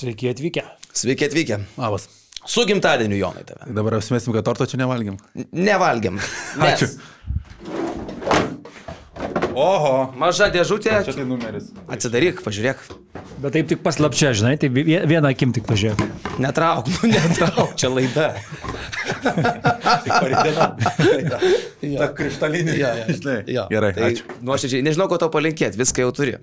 Sveiki atvykę. Sveiki atvykę. Labas. Su gimtadieniu, Jonai, tave. Dabar apsimėsim, kad torto čia nevalgėm. N- Nevalgiam. Nes Ačiū. Oho. Maža dėžutė. Čia tai numeris. Atsidaryk, pažiūrėk. Bet taip tik paslapčia, žinai, tai vie- vieną akim tik pažiūrėk. Netrauk, nu netrauk. Čia laida. Ta krištolinė. Ja, ja. Gerai, tai, ačiū. Nuoširdžiai, nežinau, ko tau palinkėti, viską jau turi.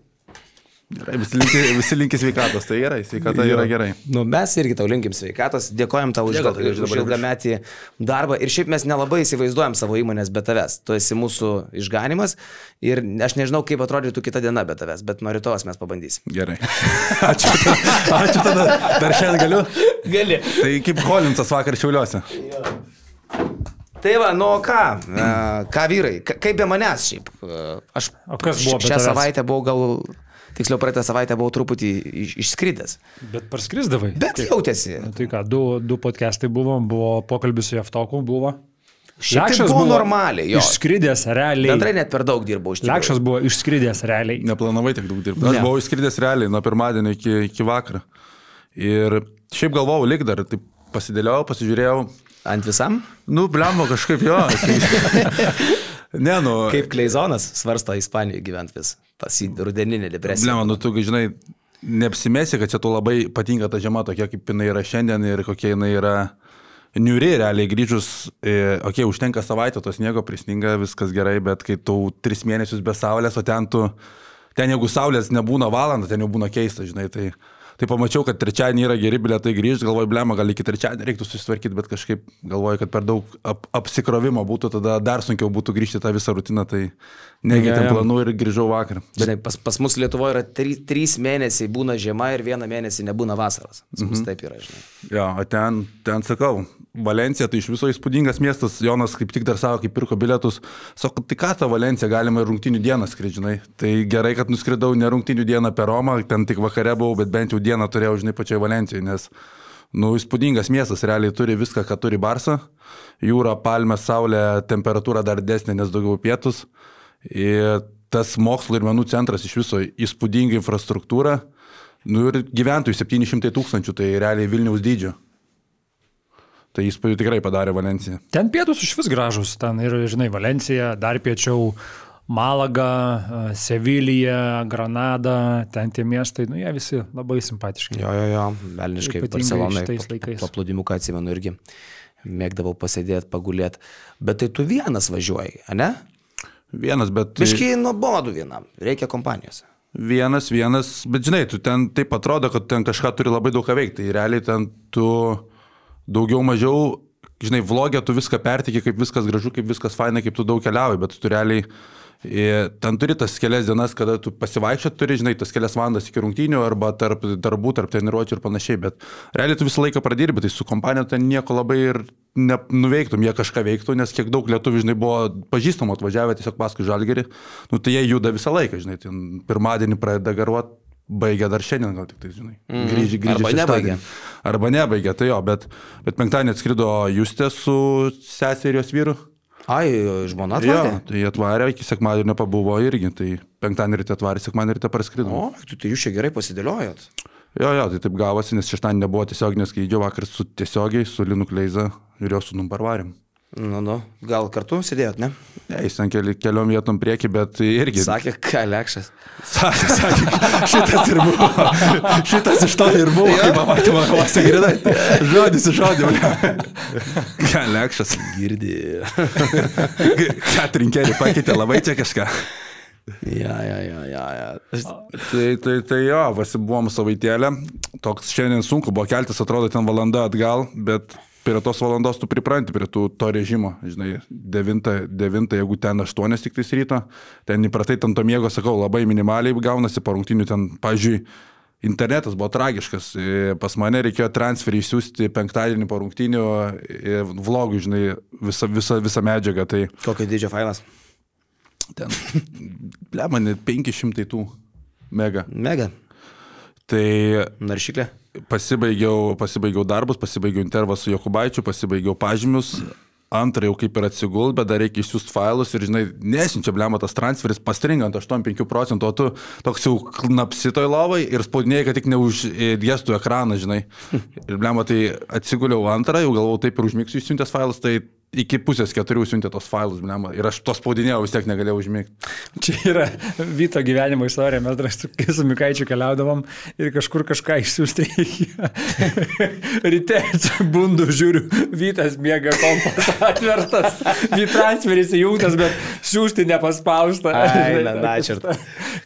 Gerai, visi linki, visi linki sveikatos, tai gerai, sveikata yra gerai. Nu, mes irgi tau linkim sveikatos, dėkojam tau už, aš už ilgametį darbą ir šiaip mes nelabai įsivaizduojam savo įmonės be tavęs. Tu esi mūsų išganimas ir aš nežinau, kaip atrodytų kita diena be tavęs, bet nuo rytojus mes pabandysim. Gerai. Ačiū. tada- Ačiū tada. Dar šiandien galiu. Gali. Tai kaip Kolinsas vakar šiauliuose. Tai va, nu ką, ką vyrai, Ka- kaip be manęs šiaip. Aš O kas buvo šią tavęs? savaitę buvau gal, tiksliau praeitą savaitę buvau truputį iš, išskridęs. Bet parskrisdavai. Bet jautėsi. Nu, tai ką, du, du podcastai buvo, buvo pokalbis su Jeftoku, buvo. Šiaip tai buvo normaliai, jo. Išskridęs realiai. Bendrai net per daug dirbau iš tikrųjų. Lekšas buvo išskridęs realiai. Neplanavai tiek daug dirbti. Aš buvau išskridęs realiai nuo pirmadienio iki, iki vakaro. Ir šiaip galvojau, lik dar, taip pasidėliau, pasižiūrėjau. Ant visam? Nu, blembo kažkaip jo. Ne, nu. Kaip Kleizonas svarsto Ispanijoje gyvent vis. Pasi rudeninė depresija. Blemba, nu tu, žinai, neapsimesi, kad čia tu labai patinka ta žiema tokia, kaip jinai yra šiandien ir kokia jinai yra niuri, realiai grįžus, e, okei, okay, užtenka savaitę, tos sniego prisninga, viskas gerai, bet kai tu tris mėnesius be saulės, o ten tu, ten jeigu saulės nebūna valandą, ten jau būna keista, žinai, tai... Tai pamačiau, kad trečiadienį yra geri bilietai grįžti, galvoju, blema, gal iki trečiadienį reiktų susitvarkyti, bet kažkaip galvoju, kad per daug ap apsikrovimo būtų, tada dar sunkiau būtų grįžti tą visą rutiną, tai nekeitėm Jo, jo. planų ir grįžau vakar. Žinai, pas, pas mus Lietuvoje yra trys, trys mėnesiai būna žiema ir vieną mėnesį nebūna vasaros. Pas mus Mhm. taip yra, žinai. Jo, o ten, ten sakau, Valencija tai iš viso įspūdingas miestas, Jonas kaip tik dar savo, kaip pirko bilietus, sako, tai ką tą Valenciją galima ir rungtinių dieną skridžinai. Tai gerai, kad nuskridau ne rungtinių dieną per Romą, ten tik vakare buvau, bet bent jau dieną turėjau, žinai, pačiai Valencijoje, nes, nu, įspūdingas miestas, realiai turi viską, ką turi Barsa. Jūra, palmė, saulė, temperatūra dar didesnė, nes daugiau pietus. Ir tas mokslo ir menų centras iš viso įspūdinga infrastruktūra. Nu ir gyventojų 700 tūkstančių, tai realiai Vilniaus dydžio. Tai įspūdį tikrai padarė Valencija. Ten pietus iš vis gražus, ten ir, žinai, Valencija, dar piečiau Malaga, e, Sevilija, Granada, ten tie miestai, nu jie visi labai simpatiški. Jo, jo, jo, velniškai Ypatingai Barcelonai. šitais laikais. Paplūdimuką atsimenu irgi. Mėgdavau pasėdėti, pagulėti. Bet tai tu vienas važiuoji, ne? Vienas, bet... Biškiai nuobodu vienam. Reikia kompanijos. Vienas, vienas, bet žinai, tu ten taip atrodo, kad ten kažką turi labai daug ką veikti. Tai realiai ten tu daugiau mažiau, žinai, vlogė tu viską pertikė, kaip viskas gražu, kaip viskas faina, kaip tu daug keliauji, bet tu realiai e, ten turi tas kelias dienas, kada tu pasivaikščiot turi, žinai, tas kelias valandas iki rungtynių arba tarp darbų, tarp treniruočių ir panašiai, bet realiai tu visą laiką pradirbi, tai su kompanija ten nieko labai ir nenuveiktum, jie kažką veiktų, nes kiek daug lietuvių, žinai, buvo pažįstamų atvažiavę tiesiog paskui žalgerį, nu tai jie juda visą laiką, žinai, pirmadienį pradeda garuot, baigia dar šiandien, gal tik tai, žinai. Mhm. Grįži, grįži. Arba nebaigia. Arba nebaigia, tai jo, bet, bet penktadienį atskrido Justė su seserijos vyru. Ai, žmona Jo, atvarė? tai atvarė, iki sekmadienio pabuvo irgi, tai penktadienį ryte atvarė, sekmadienį ryte parskrido. O, tu tai jūs čia gerai pasidėliojot. Jo, jo, tai taip gavosi, nes šeštadienį nebuvo tiesioginio skrydžio, vakar su tiesiogiai, su Linu Kleiza ir jo sunum parvarėm. Nu, nu, gal kartu sėdėjot, ne? Ne, jis ten keli, keliom vietom prieki, bet irgi. Sakė, ką lekšas. Sakė, sakė, šitas ir buvo. Šitas iš to ir buvo, kai pamatė mano klasę girdai. Žodis iš žodį. Ką, lekšas. Girdi. Ką trinkerį pakeitė labai čia kažką. ja, ja, ja, ja, ja. Tai, tai, tai jo, pasibuvom savaitėlę. Toks šiandien sunku buvo keltis, atrodo, ten valanda atgal, bet prie tos valandos tu pripranti prie tų, to režimo. Žinai, 9, 9, jeigu ten 8 tik tais ryto, ten įpratai ten to miego, sakau, labai minimaliai gaunasi, po rungtinių ten, pažiūrėjau, internetas buvo tragiškas. E, Pas mane reikėjo transferį išsiųsti penktadienį po rungtinių e, vlogų, žinai, visą, visą, visą medžiagą. Tai Kokio didžio failas? ten, blema, net 500 tų mega. Mega. Tai Naršyklė. pasibaigiau, pasibaigiau darbus, pasibaigiau intervą su Jokubaičiu, pasibaigiau pažymius, antrą jau kaip ir atsigul, bet dar reikia išsiųsti failus ir, žinai, nesinčia blema tas transferis pastringant 85 procentų, o tu toks jau knapsitoj lovai ir spaudinėjai, kad tik neuždėstų ekraną, žinai. Ir blema tai atsiguliau antrą, jau galvojau taip ir užmigsiu išsiuntęs failus, tai iki pusės keturių siuntė tos failus, blema. Ir aš tos spaudinėjau, vis tiek negalėjau užmigti. Čia yra Vyto gyvenimo istorija, mes dar su, su Mikaičiu keliaudavom ir kažkur kažką išsiųsti. Ryte atsibundu, žiūriu, Vytas miega kompas atvertas, Vytransferis įjungtas, bet siūsti nepaspausta. Ai, na, na, čia.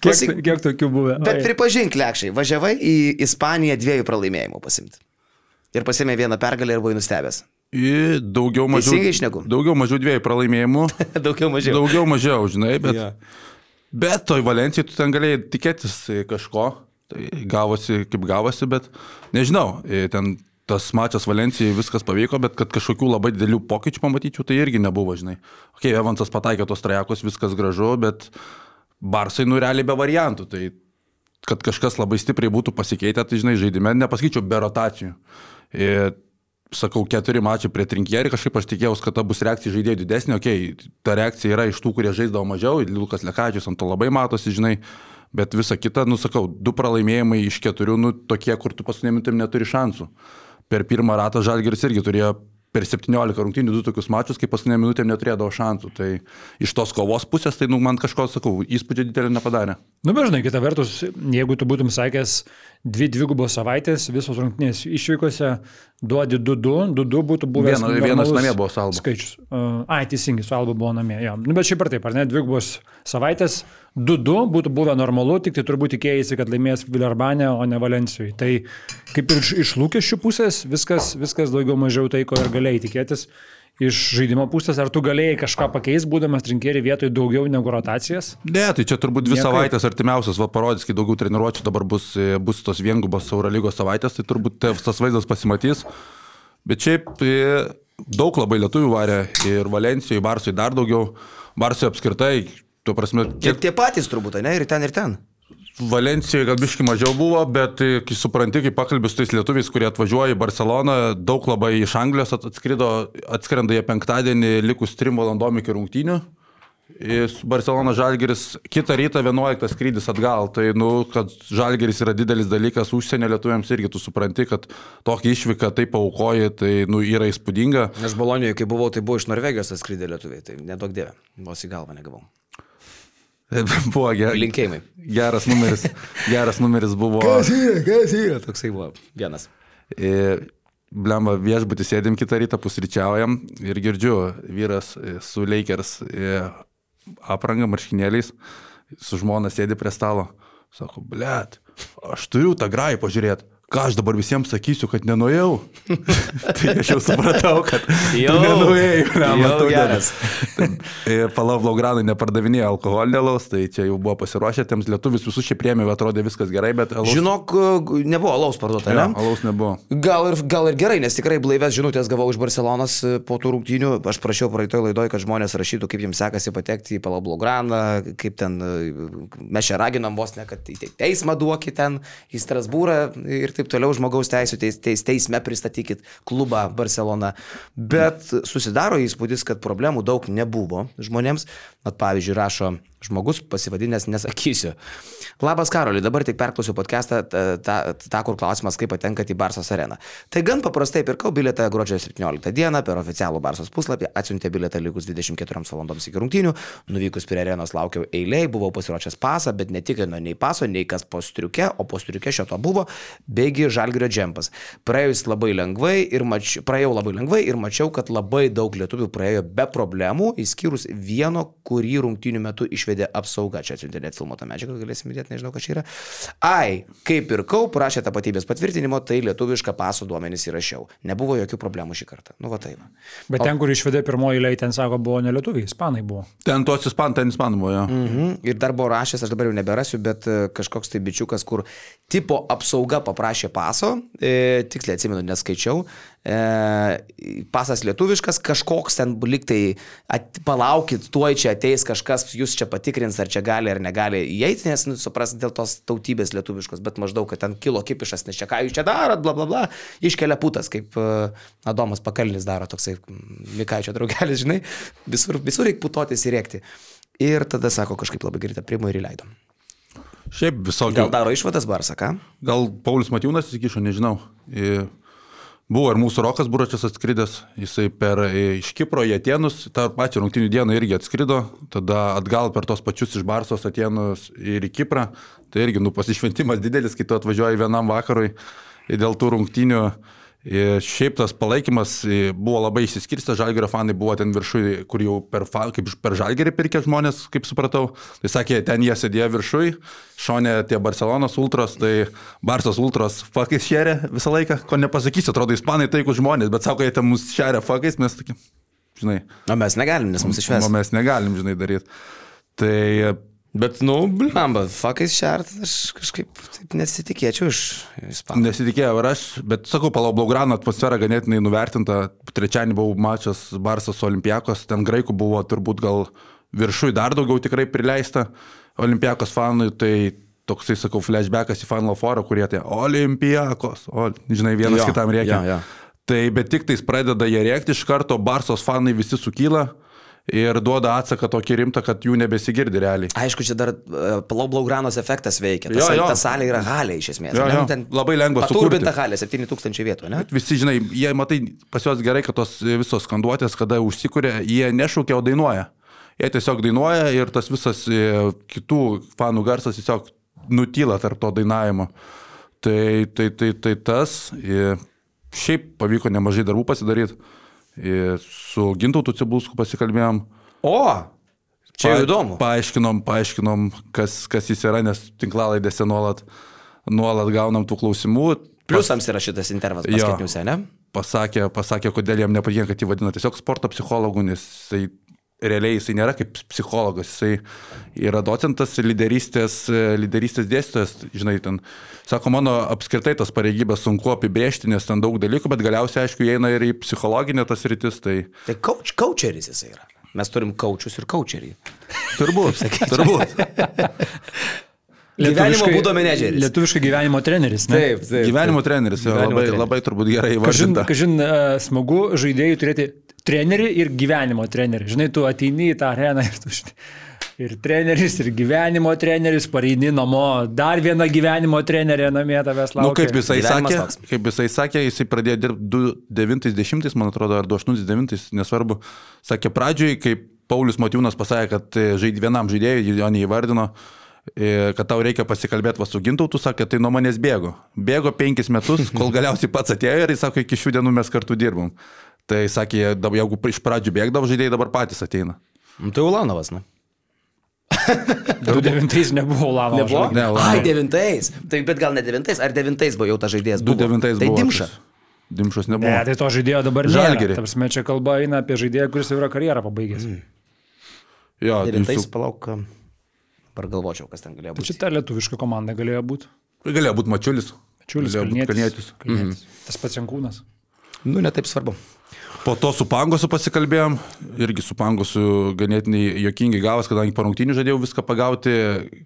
Kiek, kiek tokių buvo? Bet Oi. pripažink, lekščiai, važiavai į Ispaniją dviejų pralaimėjimų pasimti. Ir pasimė vieną pergalę ir buvai nustebęs. Ir daugiau mažiau. Daugiau mažiau dviejų pralaimėjimų. Daugiau mažiau. Daugiau mažiau, žinai, bet. Jo. Bet toj Valencijai tu ten galėjai tikėtis e, kažko. Tai gavosi kaip gavosi, bet nežinau, e, ten tas mačas Valencijai viskas pavyko, bet kad kažkokių labai didelių pokyčių pamatyčiau, tai irgi nebuvo, žinai. Ok, Evansas pataikė tos trajakos, viskas gražu, bet Barsai nu realiai be variantų. Tai kad kažkas labai stipriai būtų pasikeitę, tai žinai, žaidime nepasakyčiau be rotacijų. Ir, sakau, keturi mačiai prie trinkierį, kažkaip aš tikėjausi, kad ta bus reakcija žaidėjų didesnė, okei, okay, ta reakcija yra iš tų, kurie žaisdavo mažiau, Lukas Lekačius ant to labai matosi, žinai, bet visa kita, nu sakau, du pralaimėjimai iš keturių, nu tokie, kur tu paskutinėm mintim neturi šansų. Per pirmą ratą Žalgeris irgi turėjo per 17 rungtynių du tokius mačius, kai paskutinė minutė neturėdavo šansų. Tai iš tos kovos pusės, tai nu, man kažko, sakau, įspūdžio didelio nepadarė. Nu, bet žinai, kita vertus, jeigu tu būtum sakęs dvi dvigubos savaitės, visos rungtynės išvykose, duodi 2-2, 2-2 būtų buvęs. Viena- vienas namie buvo su Alba. Skaičius. Uh, ai, teisingai, su Alba buvo namie. Jo. Nu, bet šiaip ar taip, ar ne, dvigubos savaitės, 2-2 būtų buvę normalu, tik tai turbūt tikėjai, kad laimės Vilarbanė, o ne Valencijui. Tai kaip ir iš, lūkesčių pusės viskas, viskas daugiau mažiau tai, ko ir galėjai tikėtis. Iš žaidimo pusės, ar tu galėjai kažką pakeisti, būdamas trinkėri vietoj daugiau negu rotacijas? Ne, tai čia turbūt dvi Niekaip. savaitės artimiausias, va parodys, kai daugiau treniruočių dabar bus, e, bus tos viengubos Eurolygos savaitės, tai turbūt tas vaizdas pasimatys. Bet šiaip e, daug labai lietuvių varė ir Valencijoje, Barsui dar daugiau, Barsui apskritai, tuo prasme, Kiek tie patys turbūt, ne? Ir ten, ir ten. Valencijoje gal biški mažiau buvo, bet e, kai supranti, kai pakalbė su tais lietuviais, kurie atvažiuoja į Barceloną, daug labai iš Anglijos at- atskrido, atskrenda jie penktadienį likus 3 valandom iki rungtynių. Barcelona Žalgeris kitą rytą 11 skrydis atgal. Tai, nu, kad Žalgeris yra didelis dalykas užsienio lietuviams irgi tu supranti, kad tokia išvyka taip aukoji, tai, nu, yra įspūdinga. Aš Bolonijoje, kai buvau, tai buvo iš Norvegijos atskridę lietuviai, tai nedaug dievė, vos į galvą negavau. Buvo ge, Linkėjimai. geras numeris. Geras numeris buvo. yra, kas yra? Toksai buvo vienas. E, Blemba viešbutį sėdim kitą rytą, pusryčiaujam ir girdžiu, vyras e, su Lakers e, apranga marškinėliais, su žmona sėdi prie stalo. Sako, blėt, aš turiu tą grajų pažiūrėti. Ką aš dabar visiems sakysiu, kad nenuėjau? tai aš jau supratau, kad Jau. tu nenuėjai. blemba, Jau ne- geras. E, Palau Blogranai nepardavinėjo alkoholinio alaus, tai čia jau buvo pasiruošę, tiems lietuvis visus šie priemė, atrodė viskas gerai, bet alaus, Žinok, nebuvo alaus parduota, ne? alaus nebuvo. Gal ir, gal ir gerai, nes tikrai blaivės žinutės gavau iš Barcelonos e, po tų rungtynių. Aš prašiau praeitoj laidoj, kad žmonės rašytų, kaip jiems sekasi patekti į Palablograną, kaip ten e, mes čia raginam vos ne, kad į te- teismą duokit ten, į Strasbūrą ir taip toliau žmogaus teisų teis, teis, teisme pristatykit klubą Barcelona. Bet susidaro įspūdis, kad problemų daug nebuvo žmonėms. Mat, pavyzdžiui, rašo žmogus pasivadinęs, nesakysiu. Labas Karoli, dabar tik perklausiu podcastą, tą, kur klausimas, kaip patenkat į Barsos areną. Tai gan paprastai pirkau bilietą gruodžio 17 dieną per oficialų Barsos puslapį, atsiuntė bilietą likus 24 valandoms iki rungtynių, nuvykus prie arenos laukiau eiliai, buvau pasiruošęs pasą, bet netikrinau nei paso, nei kas po striuke, o po striuke šio to buvo, beigi žalgerio džempas. Praėjus labai lengvai ir mačiau, praėjau labai lengvai ir mačiau, kad labai daug lietuvių praėjo be problemų, išskyrus vieno, kurį rungtynių metu išvedė apsauga. Čia atsiuntė net filmuotą medžiagą, galėsim įdėti, nežinau, kas čia yra. Ai, kaip pirkau, prašė tapatybės patvirtinimo, tai lietuvišką paso duomenys įrašiau. Nebuvo jokių problemų šį kartą. Nu, va taip. va. Bet ten, kur išvedė pirmoji eilė, ten sako, buvo ne lietuviai, ispanai buvo. Ten tuos ispanų, ten ispanų buvo, jo. Mhm. Ir dar buvo rašęs, aš dabar jau neberasiu, bet e, kažkoks tai bičiukas, kur tipo apsauga paprašė paso, e, tiksliai atsimenu, neskaičiau, e, pasas lietuviškas, kažkoks ten liktai, at, palaukit, tuoj čia ateis kažkas, jūs čia patikrins, ar čia gali ar negali įeiti, nes, nu, supras, dėl tos tautybės lietuviškos, bet maždaug, kad ten kilo kipišas, nes čia ką jūs čia darot, bla bla bla, iškelia putas, kaip uh, Adomas Pakalnis daro, toksai Mikaičio draugelis, žinai, visur, visur reikia putotis ir rėkti. Ir tada sako kažkaip labai greitai primo ir įleidom. Šiaip visokio. Gal daro išvadas Barsą, ką? Gal Paulius Matijūnas įsikišo, nežinau. Buvo ir mūsų Rokas Buračias atskridęs, jisai per i, iš Kipro į Atenus, tą pačią rungtinių dieną irgi atskrido, tada atgal per tos pačius iš Barsos Atenus ir į Kiprą. Tai irgi, nu, pasišventimas didelis, kai tu atvažiuoji vienam vakarui dėl tų rungtinių. Ir šiaip tas palaikymas i, buvo labai išsiskirstęs, žalgerio fanai buvo ten viršui, kur jau per, kaip per žalgerį pirkė žmonės, kaip supratau. Tai sakė, ten jie sėdėjo viršui, šonė tie Barcelonos ultros, tai Barsos ultros fakais šeria visą laiką, ko nepasakysiu, atrodo, ispanai taikų žmonės, bet sako, jie ten mus šeria fakais, mes tokie, žinai, O mes negalim, nes mūsų išves. o mes negalim, žinai, daryti. Tai Bet, nu, blamba, fakais šert, aš kažkaip taip nesitikėčiau iš ispanų. Nesitikėjau ir aš, bet sakau, Palau Blaugrano atmosfera ganėtinai nuvertinta. Trečiąjį buvo mačas Barsas Olimpiakos, ten graikų buvo turbūt gal viršui dar daugiau tikrai prileista Olimpiakos fanui, tai toksai, sakau, flashbackas į Final Four, kurie tai Olimpiakos, o, žinai, vienas Jo, kitam reikia. jo, jo. Tai bet tik tais pradeda jie rėkti iš karto, Barsos fanai visi sukyla ir duoda atsaką tokį rimtą, kad jų nebesigirdi realiai. Aišku, čia dar Palau Blaugranos efektas veikia. Jo, Tas, jo. ta salė yra halė iš esmės. Jo, jo. Nu, Labai lengva sukurti. halė, 7000 vietų, ne? Visi, žinai, jie, matai, pas juos gerai, kad tos visos skanduotės, kada užsikūrė, jie nešaukia, o dainuoja. Jie tiesiog dainuoja ir tas visas e, kitų fanų garsas tiesiog nutyla tarp to dainavimo. Tai, tai, tai, tai tas, e, šiaip pavyko nemažai darbų pasidaryti. Su Gintautu Cibulsku pasikalbėjom. O, čia jau įdomu. Paaiškinom, paaiškinom, kas, kas jis yra, nes tinklalaidėse nuolat, nuolat gaunam tų klausimų. Pliusams yra šitas intervas paskutiniuose, ne? pasakė, pasakė, kodėl jam nepatinka, kad jį vadina tiesiog sporto psichologu, nes jisai realiai jisai nėra kaip psichologas, jisai yra docentas, lyderystės, lyderystės dėstytojas, žinai, ten, sako, mano apskritai tas pareigybės sunku apibrėžti, nes ten daug dalykų, bet galiausiai, aišku, įeina ir į psichologinę tas rytis, tai Tai coach, coacheris jisai yra. Mes turim coachus ir coacherį. turbūt, turbūt. Gyvenimo būdo menedžeris. Lietuviškai gyvenimo treneris. Ne? taip. Gyvenimo treneris, jo, Gyvenimo labai, treneris. labai turbūt gerai Kažin, įvardinta. kažin e, smagu žaidėjų turėti trenerį ir gyvenimo trenerį. Žinai, tu ateini į tą areną ir tu žinai. Ir treneris, ir gyvenimo treneris, pareini namo, dar viena gyvenimo trenerė namie tavęs laukia. Na, nu, kaip jisai Gyvenimas sakė, toks. kaip jisai sakė, jisai pradėjo dirbti 90, man atrodo, ar 89, nesvarbu. Sakė pradžioj, kai Paulius Matiūnas pasakė, kad e, žaid, vienam žaidėjui, jo neįvardino, e, kad tau reikia pasikalbėti va su gintautu, sakė, tai nuo manęs bėgo. Bėgo penkis metus, kol galiausiai pats atėjo ir jis sako, iki šių dienų mes kartu dirbam. Tai sakė, jeigu iš pradžių bėgdavo žaidėjai, dabar patys ateina. Nu, Tai Ulanovas, nu. 2009 nebuvo Lano. Nebuvo? Ne, Ulanovas. Ai, devintais. Tai bet gal ne devintais, ar devintais buvo jau tas žaidėjas? buvo? 2-9 Tai buvo. Dimša. tas. Dimšos nebuvo. Ne, tai to žaidėjo dabar Žalgirį. nėra. Tarsi, čia kalba eina apie žaidėją, kuris jau yra karjerą pabaigęs. Mm. Jo, tai Devintais, su- palauk, ar galvočiau, kas ten galėjo būti. Šitą lietuvišką komandą galėjo būti. Galėjo būti Mačiulis. Čiulis, Galėjo būt Kalnietis. Kalnietis. Kalnietis. Tas pats Jankūnas. Nu, netaip svarbu. Po to su Pangosu pasikalbėjom, irgi su Pangosu ganėtinai jokingai gavas, kadangi po rungtynių žadėjau viską pagauti,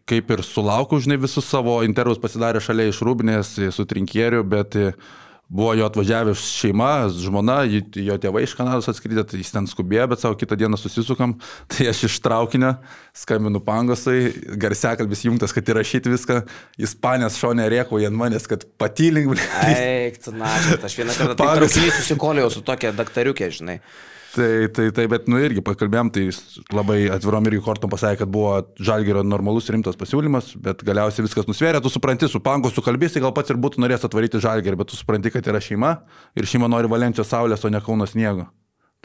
kaip ir sulaukiau, žinai, visus savo intervus pasidarė šalia iš Rūbinės su trinkieriu, bet e, buvo jo atvažiavęs šeima, žmona, jo tėvai iš Kanados atskridė, tai jis ten skubėjo, bet savo kitą dieną susisukam, tai aš iš traukinio skambinu Pangosui, garsiakalbis jungtas, kad įrašyti viską, jis panės šonė rėkau ant manęs, kad patylink. Eik, tu na, aš vieną kartą traukinį susikoliau su tokia daktariukė, žinai. Tai, tai, tai, bet, nu irgi pakalbėjom, tai labai atvirom irgi kortom pasakė, kad buvo žalgerio normalus rimtas pasiūlymas, bet galiausiai viskas nusvėrė, tu supranti, su panko sukalbėsi, gal pats ir būtų norėjęs atvaryti žalgerį, bet tu supranti, kad yra šeima ir šeima nori Valencijos saulės, o ne Kauno sniego.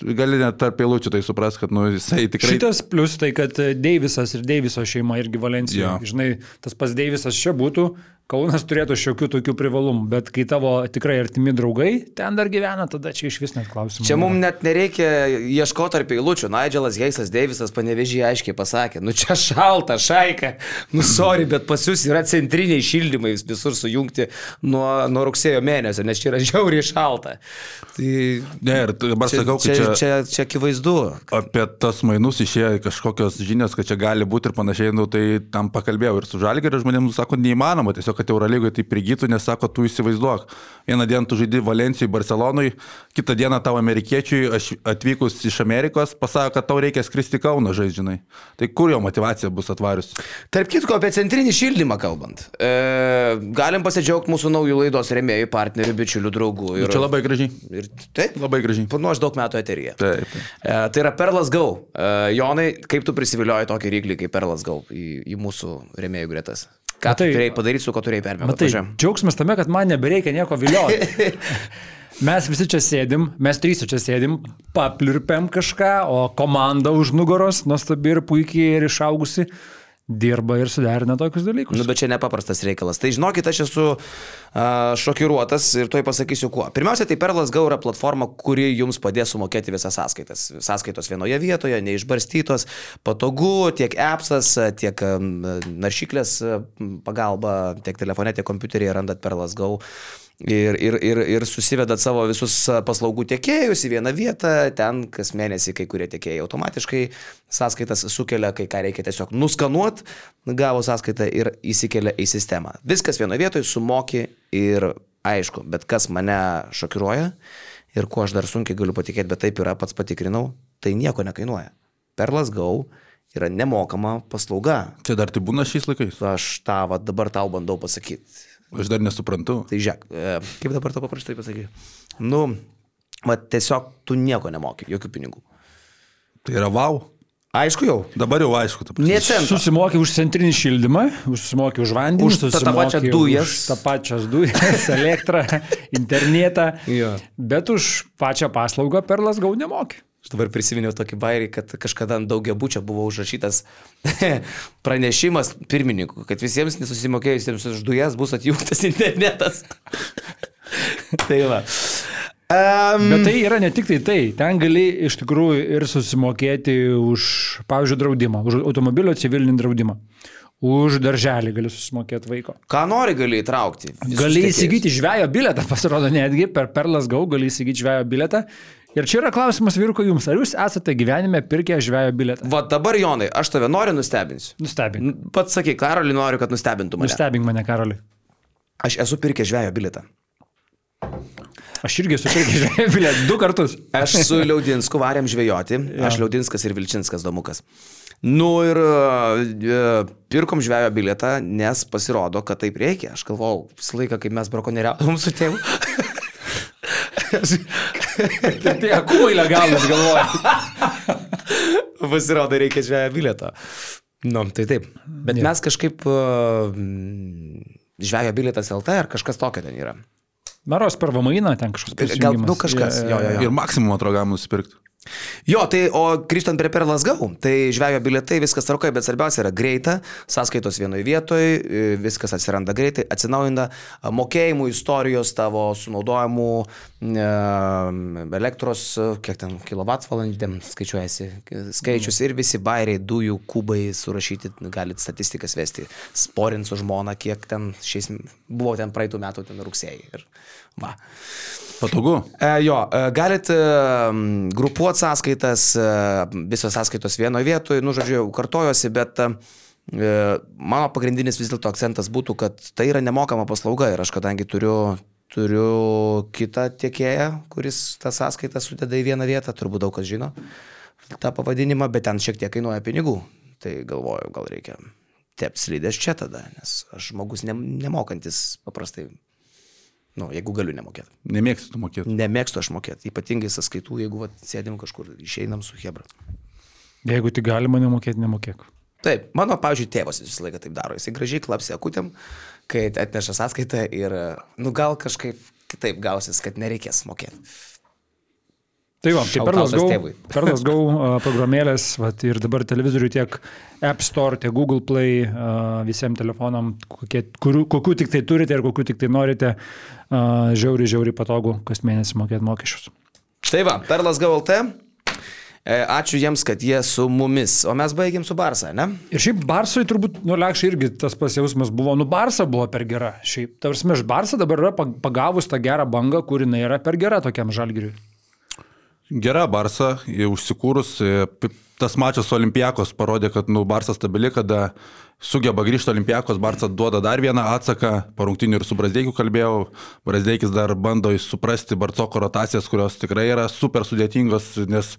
Gali net tarp eilučių tai supras, kad nu, jisai tikrai... Šitas plus tai, kad Deivisas ir Deiviso šeima irgi Valencijoje. Jo. Žinai, tas pats Deivisas čia būtų, Kaunas turėtų šiokių tokių privalumų, bet kai tavo tikrai artimi draugai ten dar gyvena, tada čia iš vis net klausimų. Čia mums net nereikia ieškoti tarp eilučių. Nigelas Heisas Deivisas panevežį aiškiai pasakė, nu čia šalta, šaika, nu sorry, bet pas jūs yra centriniai šildymai visur sujungti nuo, nuo rugsėjo mėnesio, nes čia yra žiauriai šalta. Tai Ne, ir dabar čia, sakau, kad čia, čia, čia akivaizdu. apie tas mainus išėjo kažkokios žinios, kad čia gali būti ir panašiai, nu, tai tam pakalbėjau ir su žalgerio žmonėmis, nu, sako, neįmanoma, tiesiog, kad Eurolygoje tai prigytų, nes sako, tu įsivaizduok, vieną dieną tu žaidži Valencijai, Barcelonui, kitą dieną tau amerikiečiui aš atvykus iš Amerikos pasako, kad tau reikia skristi į Kauną žaidžinai. Tai kur jo motivacija bus atvarius? Tarp kitko, apie centrinį šildymą kalbant. E, galim pasidžiaugti mūsų naujų laidos remėjų, partnerių, bičiulių, draugų. Ir... Čia labai gražiai. Ir taip, Labai gražiai. nu aš daug metų eteryje. Taip. taip. E, tai yra Perlas Gau. E, Jonai, kaip tu prisivilioji tokį ryklį kaip Perlas Gau į, į mūsų remėjų gretas? Ką tu Matai- turėjai padaryti, su ko turėjai permėgti? Matai, džiaugsmas tame, kad man nebereikia nieko vilioti. Mes visi čia sėdim, mes trys čia sėdim, paplirpiam kažką, o komanda už nugaros, nuostabi ir puikiai ir išaugusi, dirba ir suderina tokius dalykus. Nu, bet čia nepaprastas reikalas. Tai žinokit, aš esu uh, šokiruotas ir tuoj pasakysiu kuo. Pirmiausia, tai Perlas Gau yra platforma, kuri jums padės sumokėti visas sąskaitas. Sąskaitos vienoje vietoje, neišbarstytos, patogu, tiek appsas, tiek naršyklės pagalba, tiek telefone, tiek kompiuteryje randat Perlas Gau. Ir, ir, ir, ir susivedat savo visus paslaugų tiekėjus į vieną vietą, ten kas mėnesį kai kurie tiekėjai automatiškai sąskaitas sukelia, kai ką reikia tiesiog nuskanuot, gavo sąskaitą ir įsikelia į sistemą. Viskas vienoje vietoje sumoki ir aišku, bet kas mane šokiruoja ir kuo aš dar sunkiai galiu patikėti, bet taip yra, pats patikrinau, tai nieko nekainuoja. Perlas Gau yra nemokama paslauga. Čia dar tai būna šiais laikais. Aš tą va, dabar tau bandau pasakyti. Aš dar nesuprantu. Tai žiūrėk, e, kaip dabar to paprastai pasakyti? Nu, va, tiesiog tu nieko nemoki, jokių pinigų. Tai yra wow. Aišku jau. Dabar jau aišku. Susimokė už centrinį šildymą, susimokė už vandenį, Už tą- tą pačią dujas. už tą pačią dujas, elektrą, internetą. Jo. Bet už pačią paslaugą perlas gau nemokė. Aš dabar prisiminiau tokį bairį, kad kažkada ant daugiabučio buvo užrašytas pranešimas pirmininkų, kad visiems nesusimokėjusiems už dujas bus atjungtas internetas. tai va. Um, Bet tai yra ne tik tai tai, ten gali iš tikrųjų ir susimokėti už, pavyzdžiui, draudimą, už automobilio civilinį draudimą. Už darželį gali susimokėti vaiko. ką nori gali įtraukti. Gali įsigyti žvejo biletą, pasirodo netgi per Perlas Gau gali įsigyti žvejo biletą. Ir čia yra klausimas vyruko jums, ar jūs esate gyvenime pirkę žvejo biletą? Va dabar, Jonai, aš tave noriu nustebinsiu. Nustebink. Pats sakyk, Karolį noriu, kad nustebintų mane. Nustebink mane, Karoli. Aš esu pirkęs žvėjo bilietą. Aš irgi esu pirkęs žvejo biletą du kartus. Aš su Liaudinsku varėm žvejoti. Aš Liaudinskas ir Vilčinskas Domukas. Nu ir e, pirkom žvejo bilietą, nes pasirodo, kad taip reikia. Aš galvojau, visą laiką, kai mes brakonieriavom su tėvu. Tai akumai legalus galvoja. pasirodo, reikia žvejo bilietą. Nu, tai taip. Bet mes kažkaip uh, žvejo bilietas LT ar kažkas tokio ten yra. Maros per Vamainą ten kažkoks Gal, nu kažkas. Jo, jo, jo. Ir maksimum atrodo galima nusipirkti. Jo, tai o grįžtant prie Perlas Gau, tai žvejo bilietai viskas tvarkoja, bet svarbiausia yra greita, sąskaitos vienoje vietoje, viskas atsiranda greitai, atsinaujina mokėjimų istorijos tavo sunaudojimų e, elektros, e, kiek ten kilovatvalandėm skaičiuojasi skaičius ir visi bairiai, dujų, kubai surašyti, galit statistikas vesti, sporint su žmona, kiek ten šiais, buvo ten praeitų metų ten rugsėjai. Ir, va. Patogu. E, jo, e, galit e, grupuoti sąskaitas, e, visos sąskaitos vienoje vietoje, nu, žodžiu, kartojosi, bet e, mano pagrindinis vis dėlto akcentas būtų, kad tai yra nemokama paslauga ir aš kadangi turiu, turiu kitą tiekėją, kuris tą sąskaitą sudeda į vieną vietą, turbūt daug kas žino tą pavadinimą, bet ten šiek tiek kainuoja pinigų. Tai galvoju, gal reikia tepti slidės čia tada, nes aš žmogus ne, nemokantis paprastai, nu, jeigu galiu nemokėti. Nemėgstu mokėti. Nemėgstu aš mokėti, ypatingai sąskaitų, jeigu vat, sėdim kažkur, išeinam su Hebra. Jeigu tik galima nemokėti, nemokėk. Taip, mano, pavyzdžiui, tėvas visą laiką taip daro. Jisai gražiai klapsi akutėm, kai atneša sąskaitą ir, nu gal kažkaip kitaip gausis, kad nereikės mokėti. Tai va, tai per Šautautas Lasgau, tėvui. per Lasgau a, programėlės vat, ir dabar televizorių tiek App Store, tiek Google Play a, visiems telefonam, kokie, kurių, kokių tik tai turite ir kokių tik tai norite, a, žiauri, žiauri patogu kas mėnesį mokėti mokesčius. Tai va, Perlas GLT. E, Ačiū jiems, kad jie su mumis. O mes baigėm su Barsa, ne? Ir šiaip Barsui turbūt, nu, lekščiai irgi tas pasijausmas buvo, nu, Barsa buvo per gera. Šiaip, tarsi, aš Barsa dabar yra pag- pagavus tą gerą bangą, kuri yra per gera tokiam žalgiriui. Gera Barsa, užsikūrus, e, tas mačas su Olimpijakos parodė, kad nu, Barsa stabili, kada sugeba grįžti Olimpijakos, Barsa duoda dar vieną atsaką, po rungtinių ir su Brasdeikiu kalbėjau, Brasdeikis dar bando suprasti Barcoko rotacijas, kurios tikrai yra super sudėtingos, nes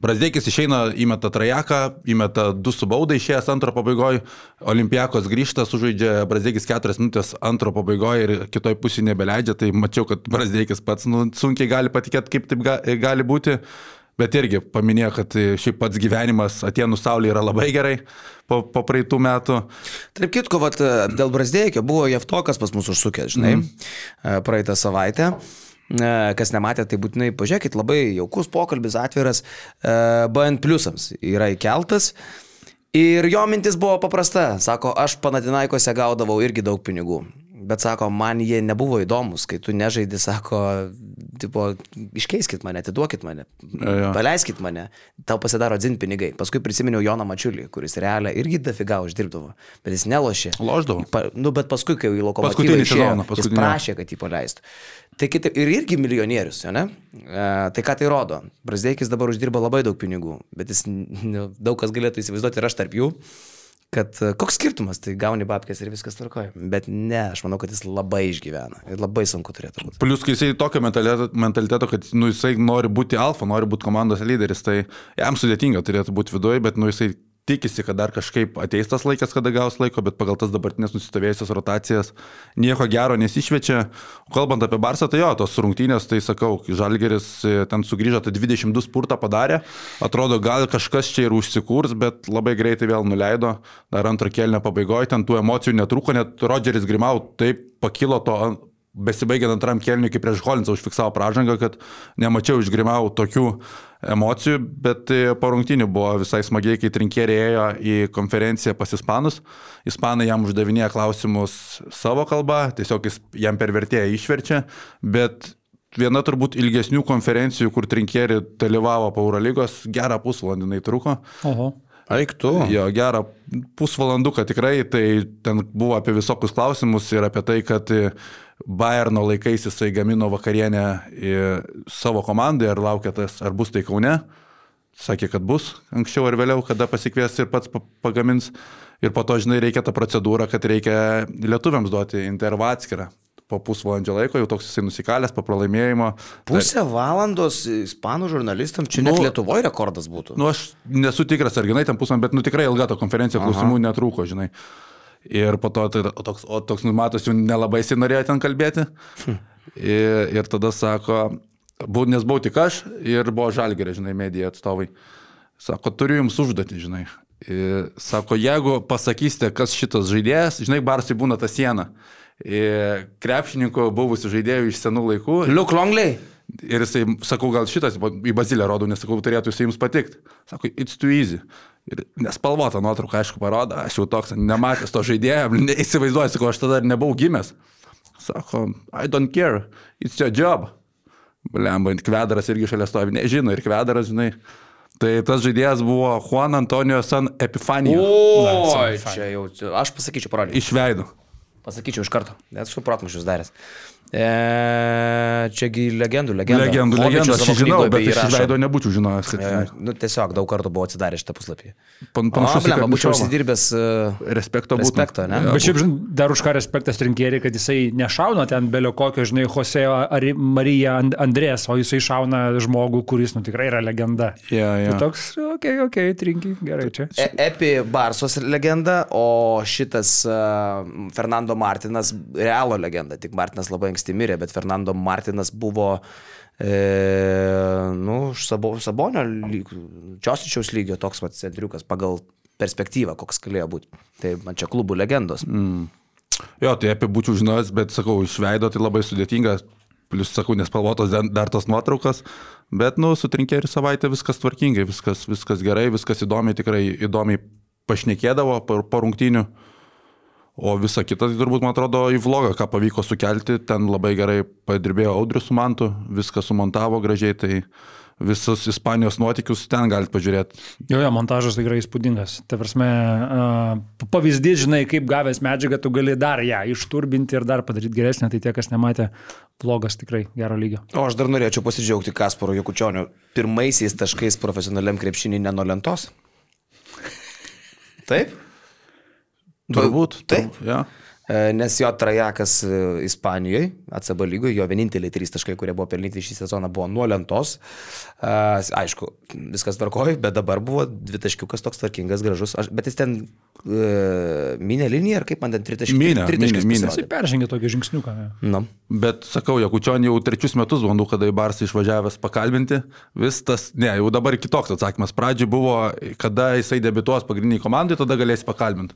Brasdeikis išeina, įmeta trajeką, įmeta du su baudai išėjęs antro pabaigoje, Olimpijakos grįžta, sužaidžia Brasdeikis keturias minutės antro pabaigoje ir kitoj pusėje nebeleidžia, tai mačiau, kad Brasdeikis pats nu, sunkiai gali patikėti, kaip taip ga, gali būti. Bet irgi paminėjo, kad šiaip pats gyvenimas Atenų saulė yra labai gerai po, po praeitų metų. Tarp kitko, vat, dėl Brasdėjikio buvo Jeftokas pas mus užsukęs, žinai, mm. praeitą savaitę. E, Kas nematė, tai būtinai pažiūrėkit, labai jaukus pokalbis, atviras, e, BN pliusams yra įkeltas. Ir jo mintis buvo paprasta, sako, aš Panatinaikose gaudavau irgi daug pinigų. Bet sako, man jie nebuvo įdomus, kai tu nežaidi, sako, tipo, iškeiskit mane, atiduokit mane, Jo, paleiskit mane, tau pasidaro dzin pinigai. Paskui prisiminiau Joną Mačiulį, kuris realiai irgi dafiga uždirbdavo, bet jis nelošė. Lošdavo. Pa, nu, bet paskui, kai jau į lokomotyvą Paskutinį išėjo, sezoną, jis paskutinį. prašė, kad jį paleistų. Tai kitaip, ir irgi milijonierius, jo, ne? E, tai ką tai rodo? Brasdeikis dabar uždirba labai daug pinigų, bet jis, nu, daug kas galėtų įsivaizduoti ir aš tarp jų, kad e, koks skirtumas, tai gauni babkės ir viskas tvarkoja. Bet ne, aš manau, kad jis labai išgyvena ir labai sunku turėtų būti. Plus, kai jisai tokio mentaliteto kad nu, jisai nori būti alfa, nori būti komandos lyderis, tai jam sudėtinga turėtų būti viduje, bet nu, jisai tikisi, kad dar kažkaip ateis tas laikas, kada gaus laiko, bet pagal tas dabartinės nusistovėjusias rotacijas nieko gero nesišviečia. Kalbant apie Barsą, tai jo, tos rungtynės, tai sakau, Žalgeris e, ten sugrįžo, tai 22 spurtą padarė, atrodo, gal kažkas čia ir užsikūrs, bet labai greitai vėl nuleido, dar antro kelnio pabaigoje, ten tų emocijų netruko, net Rodžeris Grimau taip pakilo to besibaigiant antram kelniui, kaip prieš Holinsą užfiksavo pražangą, kad nemačiau išgrimau tokių emocijų, bet e, po rungtinių buvo visai smagiai, kai trinkėrė ėjo į konferenciją pas Ispanus. Ispanai jam uždavinėja klausimus savo kalba, tiesiog jis jam per vertėją išverčia, bet viena turbūt ilgesnių konferencijų, kur trinkėrė dalyvavo po Eurolygos, gerą pusvalandį jinai truko. Oho. Eik tu. Jo, gerą pusvalanduką tikrai, tai ten buvo apie visokius klausimus ir apie tai, kad e, Bayerno laikais jisai gamino vakarienę savo komandai, ar laukia tas, ar bus tai Kaune. Sakė, kad bus anksčiau ar vėliau, kada pasikvies ir pats pa- pagamins. Ir po to, žinai, reikia tą procedūrą, kad reikia lietuviams duoti intervą atskirą. Po pusvalandžio laiko jau toks jisai nusikalęs po pralaimėjimo. Pusę valandos ispanų žurnalistams, čia net Nu, Lietuvoje rekordas būtų. Nu, aš nesu tikras, ar ginai ten pusvalandį, bet nu, tikrai ilga ta konferencija klausimų netrūko, žinai. Ir po to tai, toks, o toks numatos jau nelabai jis norėjo ten kalbėti. Ir, ir tada sako, bu, nes buvau tik aš ir buvo žalgerė, žinai, medija atstovai. Sako, turiu jums užduotį, žinai. Ir sako, jeigu pasakysite, kas šitas žaidėjas, žinai, barsai būna ta siena. Ir Krepšininko buvusių žaidėjų iš senų laikų. Liuk Longley. Ir jisai, sakau, gal šitas į Bazilę rodau, nes sakau, turėtų jisai jums patikti. Sako, it's too easy. Ir nespalvota nuotrauka, aišku, parodo, aš jau toks nematęs to žaidėjo, neįsivaizduoju, sakau, aš tada nebuvau gimęs. Sako, I don't care, it's your job. Blemba, Kvedaras irgi šalia stovi, nežino, ir Kvedaras, žinai. Tai tas žaidėjas buvo Juan Antonio San Epifanija. Oi, čia jau, aš pasakyčiau, parodžiau. Iš veido. Pasakyčiau iš karto, net su protmušius daręs. E, čiagi legendų, legendų. Legendų, legendų, aš savo žinau, bet iš rašo. veido nebūčiau žinojęs, kad... E, nu, tiesiog daug kartų buvau atsidaręs šitą puslapį. Pan, į blem, būčiau užsidirbęs uh, Respekto būtų. respekto, ne? Jo, Bet šiaip, žinai, dar už ką respektas rinkėjai, kad jisai nešauna ten belio kokio, žinai, Jose ar Marija And- Andrės, o jisai šauna žmogų, kuris, nu, tikrai yra legenda. Jo, jo. Tai toks, okei, okay, okei, okay, trinkiai, gerai čia. E, Epi Barsos legenda, o šitas uh, Fernando Martinas realo legenda. Tik Martinas labai anksti mirė, bet Fernando Martinas buvo, e, nu, Sabo, Sabonio lygio, Čiosičiaus lygio toks pats centriukas pagal perspektyvą, koks galėjo būti. Tai man čia klubų legendos. Mm. Jo, tai apie būčiau žinojęs, bet sakau, iš veido tai labai sudėtinga. plus, sakau, nespalvotos dar- tos nuotraukos, bet, nu, sutrinkė ir savaitę viskas tvarkingai, viskas, viskas gerai, viskas įdomiai, tikrai įdomiai pašnekėdavo po, po rungtynių. O visa kita, tai turbūt, man atrodo, į vlogą, ką pavyko sukelti, ten labai gerai padirbėjo Audrius su Mantu, viską sumontavo gražiai, tai visus Ispanijos nuotykius ten galite pažiūrėti. Jo, jo, montažas tikrai įspūdingas. Ta prasme, pavyzdys, žinai, kaip gavęs medžiagą, tu gali dar ją išturbinti ir dar padaryti geresnę, tai tie, kas nematė, vlogas tikrai gero lygio. O aš dar norėčiau pasidžiaugti Kasparo Jokučioniu pirmaisiais taškais profesionaliam krepšinį ne nuo lentos. Taip? Turbūt. Taip. turbūt, Ja. E, Nes jo trajekas e, Ispanijoje, ACB lygoje, jo vieninteliai trys taškai, kurie buvo pelnyti šį sezoną, buvo nuo lentos. E, Aišku, viskas tvarkoja, bet dabar buvo dvi taškiukas toks tvarkingas, gražus. Aš, bet jis ten minė liniją, ar kaip man ten tritaškiai? Tritaškius mynė, mynė. Jis peržengė tokį žingsniuką. jo. Nu. Bet sakau, Jakučionį jau trečius metus bandau, kada į Barsą išvažiavęs pakalbinti. Vis tas, ne, jau dabar kitoks atsakymas. Pradžioje buvo, kada jisai debituos pagrindiniai komandai, tada galėsi pakalbinti.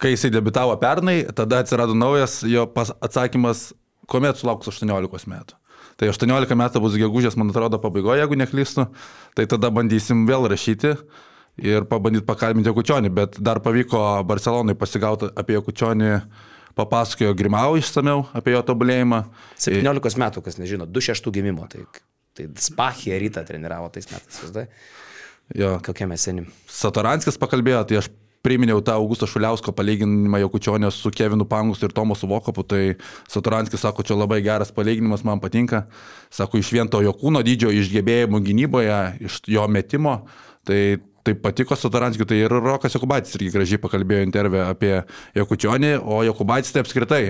Kai jisai debitavo pernai, tada atsirado naujas jo atsakymas, kuomet sulauks 18 metų. Tai 18 metų bus gegužės, man atrodo, pabaigoje, jeigu neklystu. Tai tada bandysim vėl rašyti ir pabandyti pakalbinti Jakučionį. Bet dar pavyko Barcelonai pasigauti apie Jakučionį, papasakojo Grimau išsameu apie jo tobulėjimą. 17 metų, kas nežino, 26 gimimo. Tai, tai Spachija rytą treniravo tais metais, vis dar. Jo, Kokie mes seni. Satoranskis pakalbėjo, tai aš priminėjau tą Augusto Šuliausko palyginimą Jakučionio su Kevinu Pangus ir Tomo Suvokopu, tai Satoranskis sako, čia labai geras palyginimas, man patinka. Sako, iš vien to jo kūno dydžio, iš gebėjimų gynyboje, iš jo metimo, tai tai patiko Satoranskiui, tai ir Rokas Jokubaitis irgi gražiai pakalbėjo intervė apie Jakučionį, o Jokubaitis tai apskritai.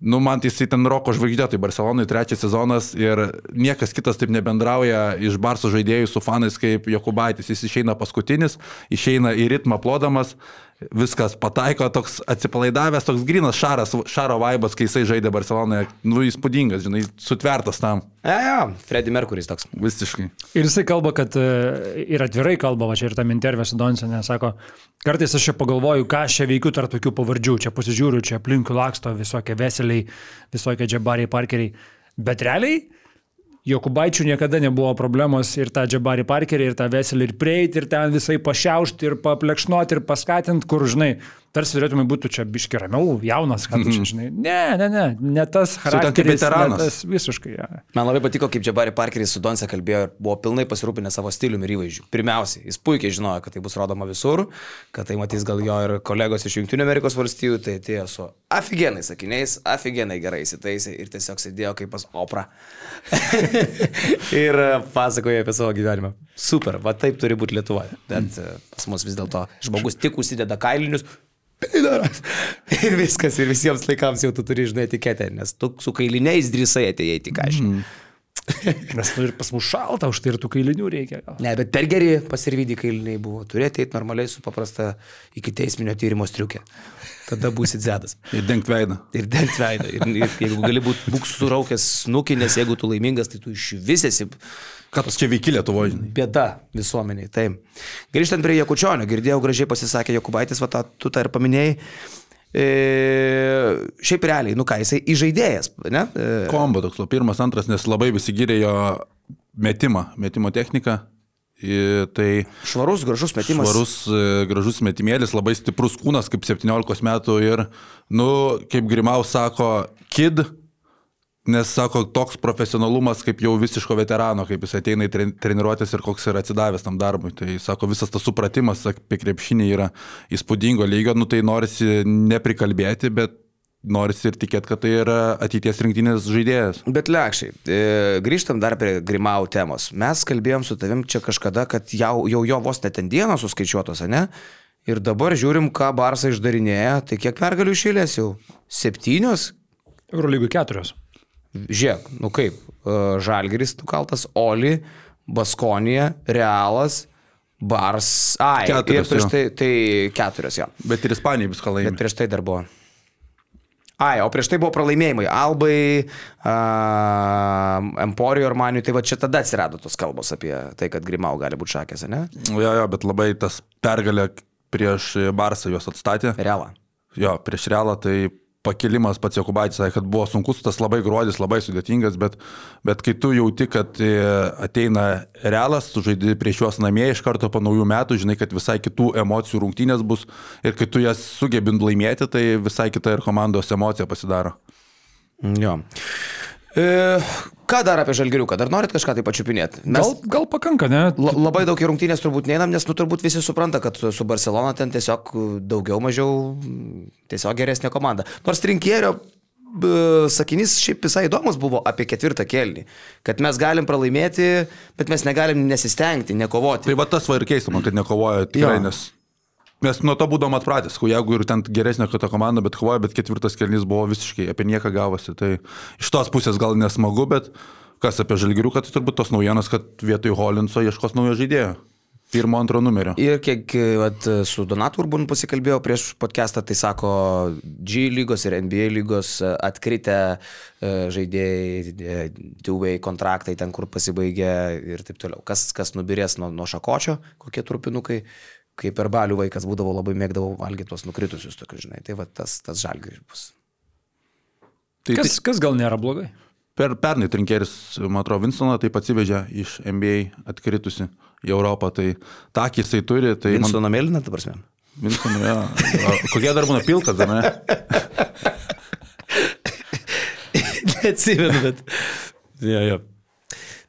Nu, man tai jisai ten roko žvaigždė, tai Barcelonai trečias sezonas ir niekas kitas taip nebendrauja iš Barso žaidėjų su fanais kaip Jokubaitis. Jis išeina paskutinis, išeina į ritmą plodamas, viskas pataiko, toks atsipalaidavęs, toks grinas šaras, šaro vaibas, kai jisai žaidė Barcelonoje, nu įspūdingas, žinai, sutvertas tam, E, jo, Freddy Mercury's toks. visiškai. Ir jisai kalba, kad e, ir atvirai kalba, va čia ir tam intervė su Donsenė, sako, kartais aš čia pagalvoju, ką aš čia veikiu tarp tokių pavardžių, čia pasižiūriu, čia aplinkui laksto visokie veseliai, visokie džabariai, parkeriai, bet realiai Jokubaičių niekada nebuvo problemos ir tą džabarį parkerį, ir tą veselį, ir prieiti, ir ten visai pašiaušti, ir paplekšnoti, ir paskatinti, kur, žinai, tarsi turėtume būti čia biški ramiau, jaunas, ką tu čia, žinai. Ne, ne, ne, ne tas ten kaip charakteris. ne veteranas. Tas visiškai. Ja. Man labai patiko, kaip Džabari Parkeris su Donse kalbėjo ir buvo pilnai pasirūpinę savo stiliumi ir įvaizdžiu. Pirmiausia, jis puikiai žinojo, kad tai bus rodoma visur, kad tai matys gal jo ir kolegos iš Junktinių Amerikos valstijų, tai atėjo su aфиgenai sakiniais, aфиgenai gerai įsitaisė ir tiesiog sėdėjo kaip pas Opra. ir e, pasakojo apie savo gyvenimą. Super, va taip turi būti Lietuvoje. Bet e, pas mus vis dėlto žmogus tik užsideda kailinius. Pidaras. Ir viskas, ir visiems laikams jau tu turi, žinai, etiketę, nes tu su kailiniais drįsai atėjai tik aš. Mm. Nes nu ir pas mus šalta, už tai ir tų kailinių reikia. Ne, bet per geri pasirvydį kailiniai buvo. Turėti eiti normaliai su paprasta iki teisminio tyrimo striukė. Tada būsi dzėdas. Ir dengt veidą. Ir dengti veidą. Ir, ir jeigu gali būti būk suraukęs snukį, nes jeigu tu laimingas, tai tu iš vis esi Ką tu čia veiki Lietuvoje, žinai? bėda visuomeniai. Taip. Grįžtant prie Jakučionio, girdėjau gražiai pasisakė Jokubaitis, va tą tu tą ir paminėjai. E, šiaip realiai, nu ką, jisai įžaidėjas, ne? E, Kombo toks, pirmas, antras, nes labai visi gyrė jo metimą, metimo techniką. Tai švarus, gražus metimas. švarus, e, gražus metimėlis, labai stiprus kūnas, kaip 17 metų ir, nu, kaip Grimaus sako, kid, nes sako, toks profesionalumas kaip jau visiško veterano, kaip jis ateina į tren- treniruotės ir koks yra atsidavęs tam darbui. Tai sako, visas tas supratimas apie krepšinį yra įspūdingo lygio, nu tai norisi neprikalbėti, bet norisi ir tikėti, kad tai yra ateities rinktinės žaidėjas. Bet lėkščiai, e, grįžtam dar prie Grimau temos. Mes kalbėjom su tavim čia kažkada, kad jau, jau jo vos net ten dienos suskaičiuotos, ne? Ir dabar žiūrim, ką Barsą išdarinėja. Tai kiek pergalių išėlės jau? Septynios? Eurolygų keturios. Žiūrėk, nu kaip, e, Žalgeris nukaltas, Oli, Baskonija, Realas, Bars. Ai, Keturios, ir prieš tai, tai keturios jo. Bet ir Ispanija viską Bet laimė. prieš tai dar buvo. Ai, o prieš tai buvo pralaimėjimai. Albai, uh, Emporio ir Maniui, tai va čia tada atsirado tos kalbos apie tai, kad Grimau gali būti šakės, ne? Jo, jo, bet labai tas pergalė prieš Barsą juos atstatė. Realą. Jo, prieš Realą tai pakilimas pats Jokubaitis, sakė, kad buvo sunkus, tas labai grodis, labai sudėtingas, bet, bet kai tu jauti, kad e, ateina realas, tu žaidži prieš juos namie iš karto po naujų metų, žinai, kad visai kitų emocijų rungtynės bus ir kai tu jas sugebint laimėti, tai visai kita ir komandos emocija pasidaro. Jo. E, ką dar apie žalgiriuką? Dar norit kažką tai pačiupinėti? Mes... Gal, gal pakanka, ne? La, labai daug į rungtynės turbūt neinam, nes nu, turbūt visi supranta, kad su Barcelona ten tiesiog daugiau mažiau tiesiog geresnė komanda. Nors trinkėrio sakinys šiaip visai įdomus buvo apie ketvirtą kelnį. Kad mes galim pralaimėti, bet mes negalim nesistengti, nekovoti. Tai va tas va ir keista man, kad nekovoja tikrai, jo. nes Mes nuo to būdom atpratęs, jeigu ir ten geresnė kita komanda, bet kovoja, bet ketvirtas kelnys buvo visiškai apie nieką gavosi. Tai iš tos pusės gal nesmagu, bet kas apie žalgirių, kad tai turbūt tos naujienos, kad vietoj Holinso ieškos naujo žaidėjo. Pirmo, antro numerio. Ir kiek vat, su Donatu Urbanu pasikalbėjau prieš podcastą, tai sako, G lygos ir NBA lygos atkritę e, žaidėjai, duvai kontraktai ten, kur pasibaigė ir taip toliau. Kas, kas nubirės nuo, nuo šakočio, kokie trupinukai, kai per balių vaikas būdavo labai mėgdavau valgyti tuos nukritusius tokius, žinai. Tai va tas, tas žalgiris bus. Tai, kas, tai, kas gal nėra blogai? Per pernai trinkeris, man atrodo, Vinstoną taip atsivežė iš NBA atkritusi į Europą, tai tą akį jisai turi. Tai Vinstoną man... mėlyną, ta prasme. Vinstoną, ja. Kokie dar būna pilkas, ar ne? Neatsimenu, bet. Ja, ja.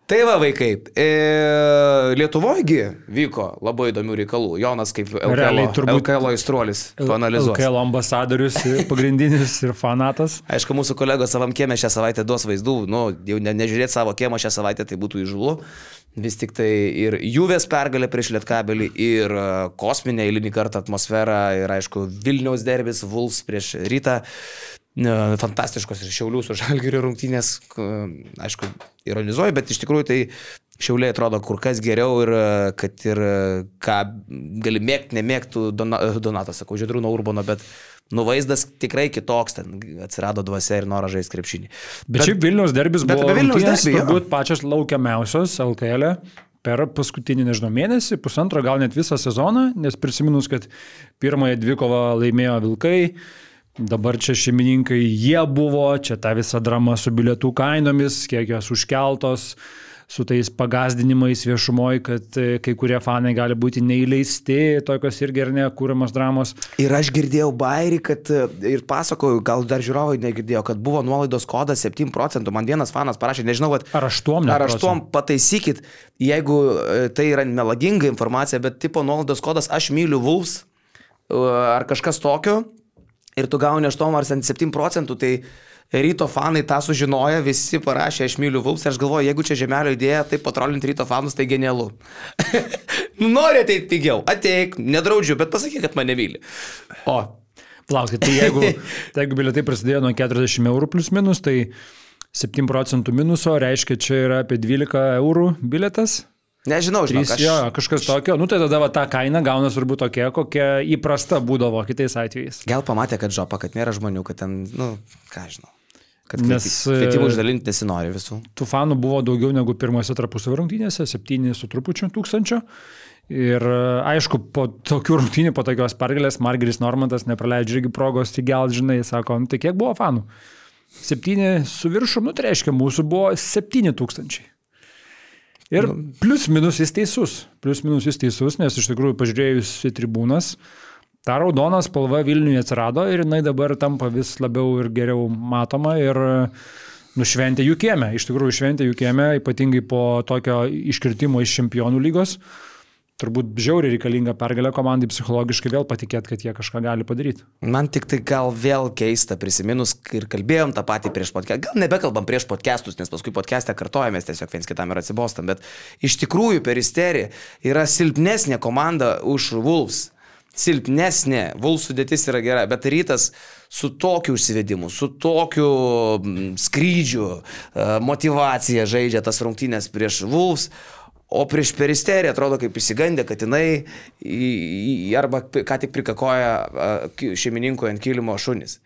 Tai va, vaikai, e, Lietuvoje vyko labai įdomių reikalų. Jonas kaip LKL, turbūt, LKL aistruolis panalizuos. LKL ambasadorius, pagrindinis ir fanatas. Aišku, mūsų kolegos savam kiemė šią savaitę duos vaizdų, nu, jau ne, nežiūrėti savo kiemą šią savaitę, tai būtų įžulu. Vis tik tai ir Juvės pergalė prieš Lietkabelį, ir e, kosminė eilinį kartą atmosfera, ir aišku, Vilniaus derbis, Vuls prieš Rytą fantastiškos ir Šiaulių su Žalgiriu rungtynės, aišku, ironizuoju, bet iš tikrųjų tai Šiauliai atrodo kur kas geriau ir kad ir ką gali mėgti, nemėgtų Dona, Donatas, sakau, Židrūno Urbono, bet nu vaizdas tikrai kitoks, ten atsirado dvasia ir noras žaisti krepšinį. Bet, bet šiaip Vilnius derbis buvo Vilnius derbis, turbūt pačios laukiamiausios LKL. E per paskutinį, nežinau, mėnesį, pusantro, gal net visą sezoną, nes prisiminus, kad pirmąją dvikovą laimėjo Vilkai, Dabar čia šeimininkai jie buvo, čia ta visa drama su bilietų kainomis, kiek jos užkeltos, su tais pagazdinimais viešumoje, kad e, kai kurie fanai gali būti neįleisti, tokios irgi ir nekūriamos dramos. Ir aš girdėjau bairį, kad e, ir pasakoju, gal dar žiūrovai negirdėjo, kad buvo nuolaidos kodas 7 procentų. Man vienas fanas parašė, nežinau, kad... Ar 8? Ar 8 pataisykit, jeigu e, tai yra melaginga informacija, bet tipo nuolaidos kodas aš myliu Wolves ar kažkas tokio ir tu gauni 8 ar 7 procentų, tai ryto fanai tą sužinoja, visi parašė, aš myliu Vulfs ir aš galvoju, jeigu čia žemelio idėja, tai patrolinti ryto fanus, tai genialu. Nori ateiti pigiau, ateik, nedraudžiu, bet pasakyk, kad mane myli. O. Palaukit, tai jeigu, tai jeigu bilietai prasidėjo nuo 40 eurų plus minus, tai 7 procentų minuso reiškia, čia yra apie 12 eurų bilietas. Nežinau, žinau. Aš... Jo, kažkas tokio. Nu tai tada va, ta kaina gauna turbūt tokia, kokia įprasta būdavo kitais atvejais. Gal pamatė, kad žopa, kad nėra žmonių, kad ten, nu, ką žinau. Kad Nes kvietimų išdalinti nesinori visų. Tų fanų buvo daugiau negu pirmose tarpusavio rungtynėse, septyni su trupučiu tūkstančio. Ir aišku, po tokių rungtynių, po tokios pergalės, Margeris Normantas nepraleidžia irgi progos, tai gal žinai, sako, nu, tai kiek buvo fanų? Septyni su viršum, nu tai reiškia, mūsų buvo septyni tūkstančiai. Ir nu. plius minus jis teisus. Plius minus jis teisus, nes iš tikrųjų pažiūrėjus į tribūnas, ta raudona spalva Vilniuje atsirado ir jinai dabar tampa vis labiau ir geriau matoma ir nušventė jų kiemę. Iš tikrųjų šventė jų kiemę, ypatingai po tokio iškritimo iš čempionų lygos turbūt žiauriai reikalinga pergalė komandai psichologiškai vėl patikėti, kad jie kažką gali padaryti. Man tik tai gal vėl keista prisiminus ir kalbėjom tą patį prieš podcastą. Gal nebekalbam prieš podcastus, nes paskui podcastą kartojamės tiesiog viens kitam ir atsibostam, bet iš tikrųjų Peristeri yra silpnesnė komanda už Wolves. Silpnesnė, Wolves sudėtis yra gera, bet rytas su tokiu užsivedimu, su tokiu mm, skrydžiu, e, motivacija žaidžia tas rungtynės prieš Wolves, O prieš peristerį atrodo kaip įsigandė, kad jinai arba ką tik prikakoja šeimininkui ant kilimo šunis.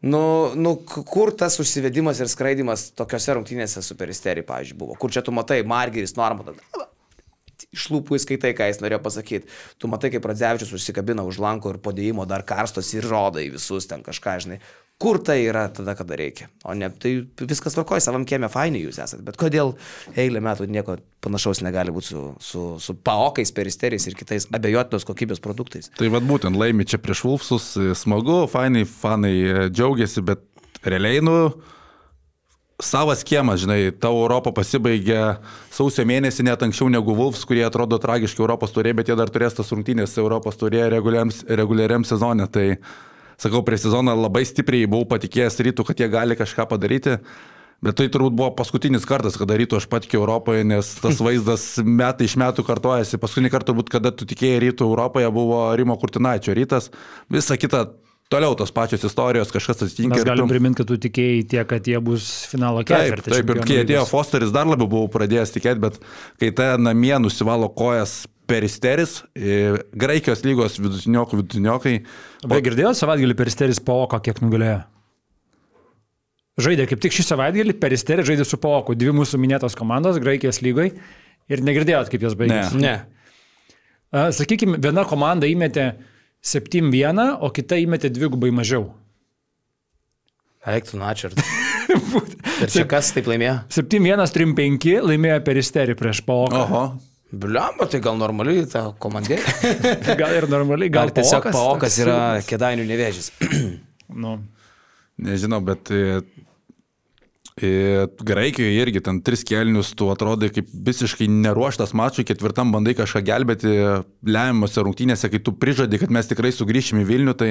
Nu, nu, kur tas užsivedimas ir skraidimas tokiuose rungtynėse su peristerį, pavyzdžiui, buvo? Kur čia tu matai, Margeris, Normatas, iš lūpų įskaitai, ką jis norėjo pasakyti. Tu matai, kaip Radzevičius užsikabina už lanko ir podėjimo dar karstos ir rodo į visus ten kažką, žinai. Kur tai yra tada, kada reikia. O ne, tai viskas tvarkoja, savam kiemė fainai jūs esate. Bet kodėl eilę metų nieko panašaus negali būti su, su, su paokais, peristeriais ir kitais abejotinos kokybės produktais. Tai vad būtent laimi čia prieš Vulfsus, smagu, fainai, fanai e, džiaugiasi, bet realiai, nu, savas kiemas, žinai, tavo Europą pasibaigė sausio mėnesį net anksčiau negu Vulfs, kurie atrodo tragiški Europos turė, bet jie dar turės tas rungtynės Europos turė reguliariam, sezonė. Tai sakau, prie sezono labai stipriai buvau patikėjęs rytų, kad jie gali kažką padaryti. Bet tai turbūt buvo paskutinis kartas, kada rytų aš patikiu Europoje, nes tas vaizdas metai iš metų kartojasi. Paskutinį kartą turbūt, kada tu tikėjai rytų Europoje, buvo Rimo Kurtinaičio rytas. Visa kita toliau tos pačios istorijos, kažkas atsitinka. Mes galim tu... priminti, kad tu tikėjai tiek, kad jie bus finalo ketvirtį. Taip, taip, ir kai atėjo Fosteris, dar labiau buvau pradėjęs tikėti, bet kai ta namie nusivalo kojas Peristeris, Graikijos lygos vidutiniokų vidutiniokai. Bet girdėjot savaitgalį Peristeris Paoko kiek nugalėjo? Žaidė kaip tik šį savaitgalį, Peristeris žaidė su Paoku, dvi mūsų minėtos komandos Graikijos lygoje ir negirdėjot, kaip jos baigėsi. Ne. ne. Sakykime, viena komanda įmetė 7-1, o kita įmetė dvigubai mažiau. Eiktų načart. ir čia kas taip laimėjo? 7-1, 3-5 laimėjo peristerį prieš Paoką. Oho. Bliamba, tai gal normaliai ta komandė. gal ir normaliai, gal, gal tiesiog Paokas yra kėdainių nevėžys. nu. Nežinau, bet Graikijoje irgi ten tris kelnius, tu atrodai kaip visiškai neruoštas mačui, ketvirtam bandai kažką gelbėti, lemiamose rungtynėse, kai tu prižadi, kad mes tikrai sugrįšime į Vilnių, tai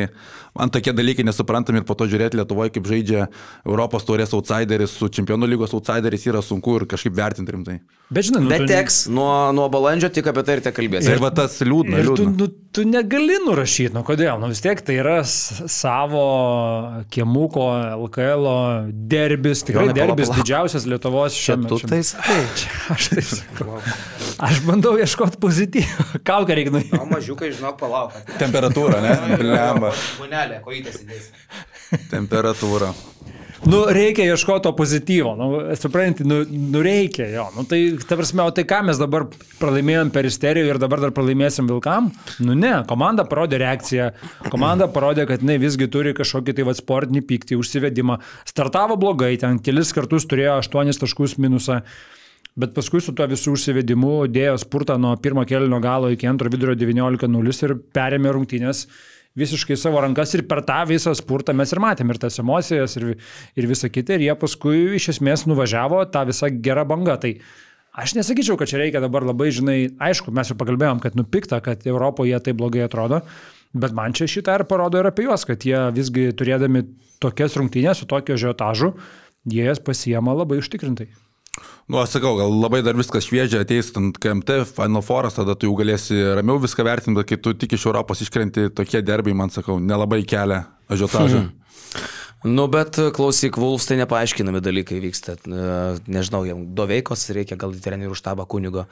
man tokie dalykai nesuprantami ir po to žiūrėti Lietuvoje, kaip žaidžia Europos taurės outsideris su Čempionų lygos outsideris yra sunku ir kažkaip vertinti rimtai. Bet žinai, nu, Bet teks, tu... nuo, nuo balandžio tik apie tai ir te kalbėsi. Ir va tas liūdna. Ir tu, liūdna. nu, tu negali nurašyti, nu kodėl, nu vis tiek tai yra savo kiemuko LKL derbis, tikrai pala, derbis pala. didžiausias Lietuvos šiame. Tu tai sakai. Aš tai sakau. Aš bandau ieškoti pozityvų. Kauką reikia nuėti. O mažiukai, žinok, palauk. Temperatūra, ne? Blemba. Bunelė, kojytės įdės. Temperatūra. Nu, reikia ieškoti to pozityvo, nu, supranti, nu, nu reikia jo. Nu, tai, ta prasme, o tai ką mes dabar pralaimėjom per isteriją ir dabar dar pralaimėsim Vilkam? Nu ne, komanda parodė reakciją, komanda parodė, kad jinai visgi turi kažkokį tai vad sportinį pyktį, užsivedimą. Startavo blogai, ten kelis kartus turėjo 8 taškus minusą. Bet paskui su tuo visų užsivedimu dėjo spurtą nuo pirmo kelio galo iki antro vidurio 19-0 ir perėmė rungtynės visiškai savo rankas ir per tą visą spurtą mes ir matėm ir tas emocijas ir, ir visą kitą ir jie paskui iš esmės nuvažiavo tą visą gerą bangą. Tai aš nesakyčiau, kad čia reikia dabar labai, žinai, aišku, mes jau pakalbėjom, kad nupikta, kad Europoje tai blogai atrodo, bet man čia šitą ir parodo ir apie juos, kad jie visgi turėdami tokias rungtynės su tokio žiotažu, jie jas pasiema labai užtikrintai. Nu, aš sakau, gal labai dar viskas šviežia, ateis ant KMT, Final Foras, tada tu jau galėsi ramiau viską vertinti, bet kai tu tik iš Europos iškrenti, tokie derbai, man sakau, nelabai kelia ažiotažą. Hmm. Nu, bet klausyk, Vulfs tai nepaaiškinami dalykai vyksta. Nežinau, jam doveikos reikia gal į trenerių štabą kunigo.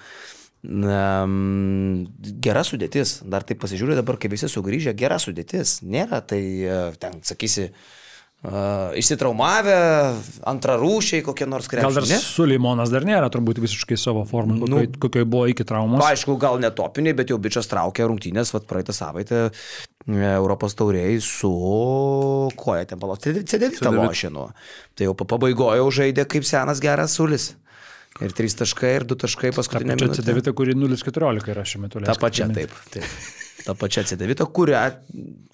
Gera sudėtis, dar taip pasižiūrėjau dabar, kai visi sugrįžę, gera sudėtis. Nėra tai, ten, sakysi, Uh, išsitraumavę, antrarūšiai kokie nors krepšiai. Gal dar ne? Sulimonas dar nėra turbūt visiškai savo formai, nu, kokioj, kokioj buvo iki traumos. Aišku, gal netopiniai, bet jau bičias traukė rungtynės, vad praeitą savaitę e, Europos tauriai su koja ten palos. C9 lošinu. Tai jau pabaigoje žaidė kaip senas geras sulis. Ir 3 taškai, ir 2 taškai paskutinė. Pačia C9, kuri 0,14 yra šiuo metu. Ta pačia, taip. taip tą pačią C9, kurią,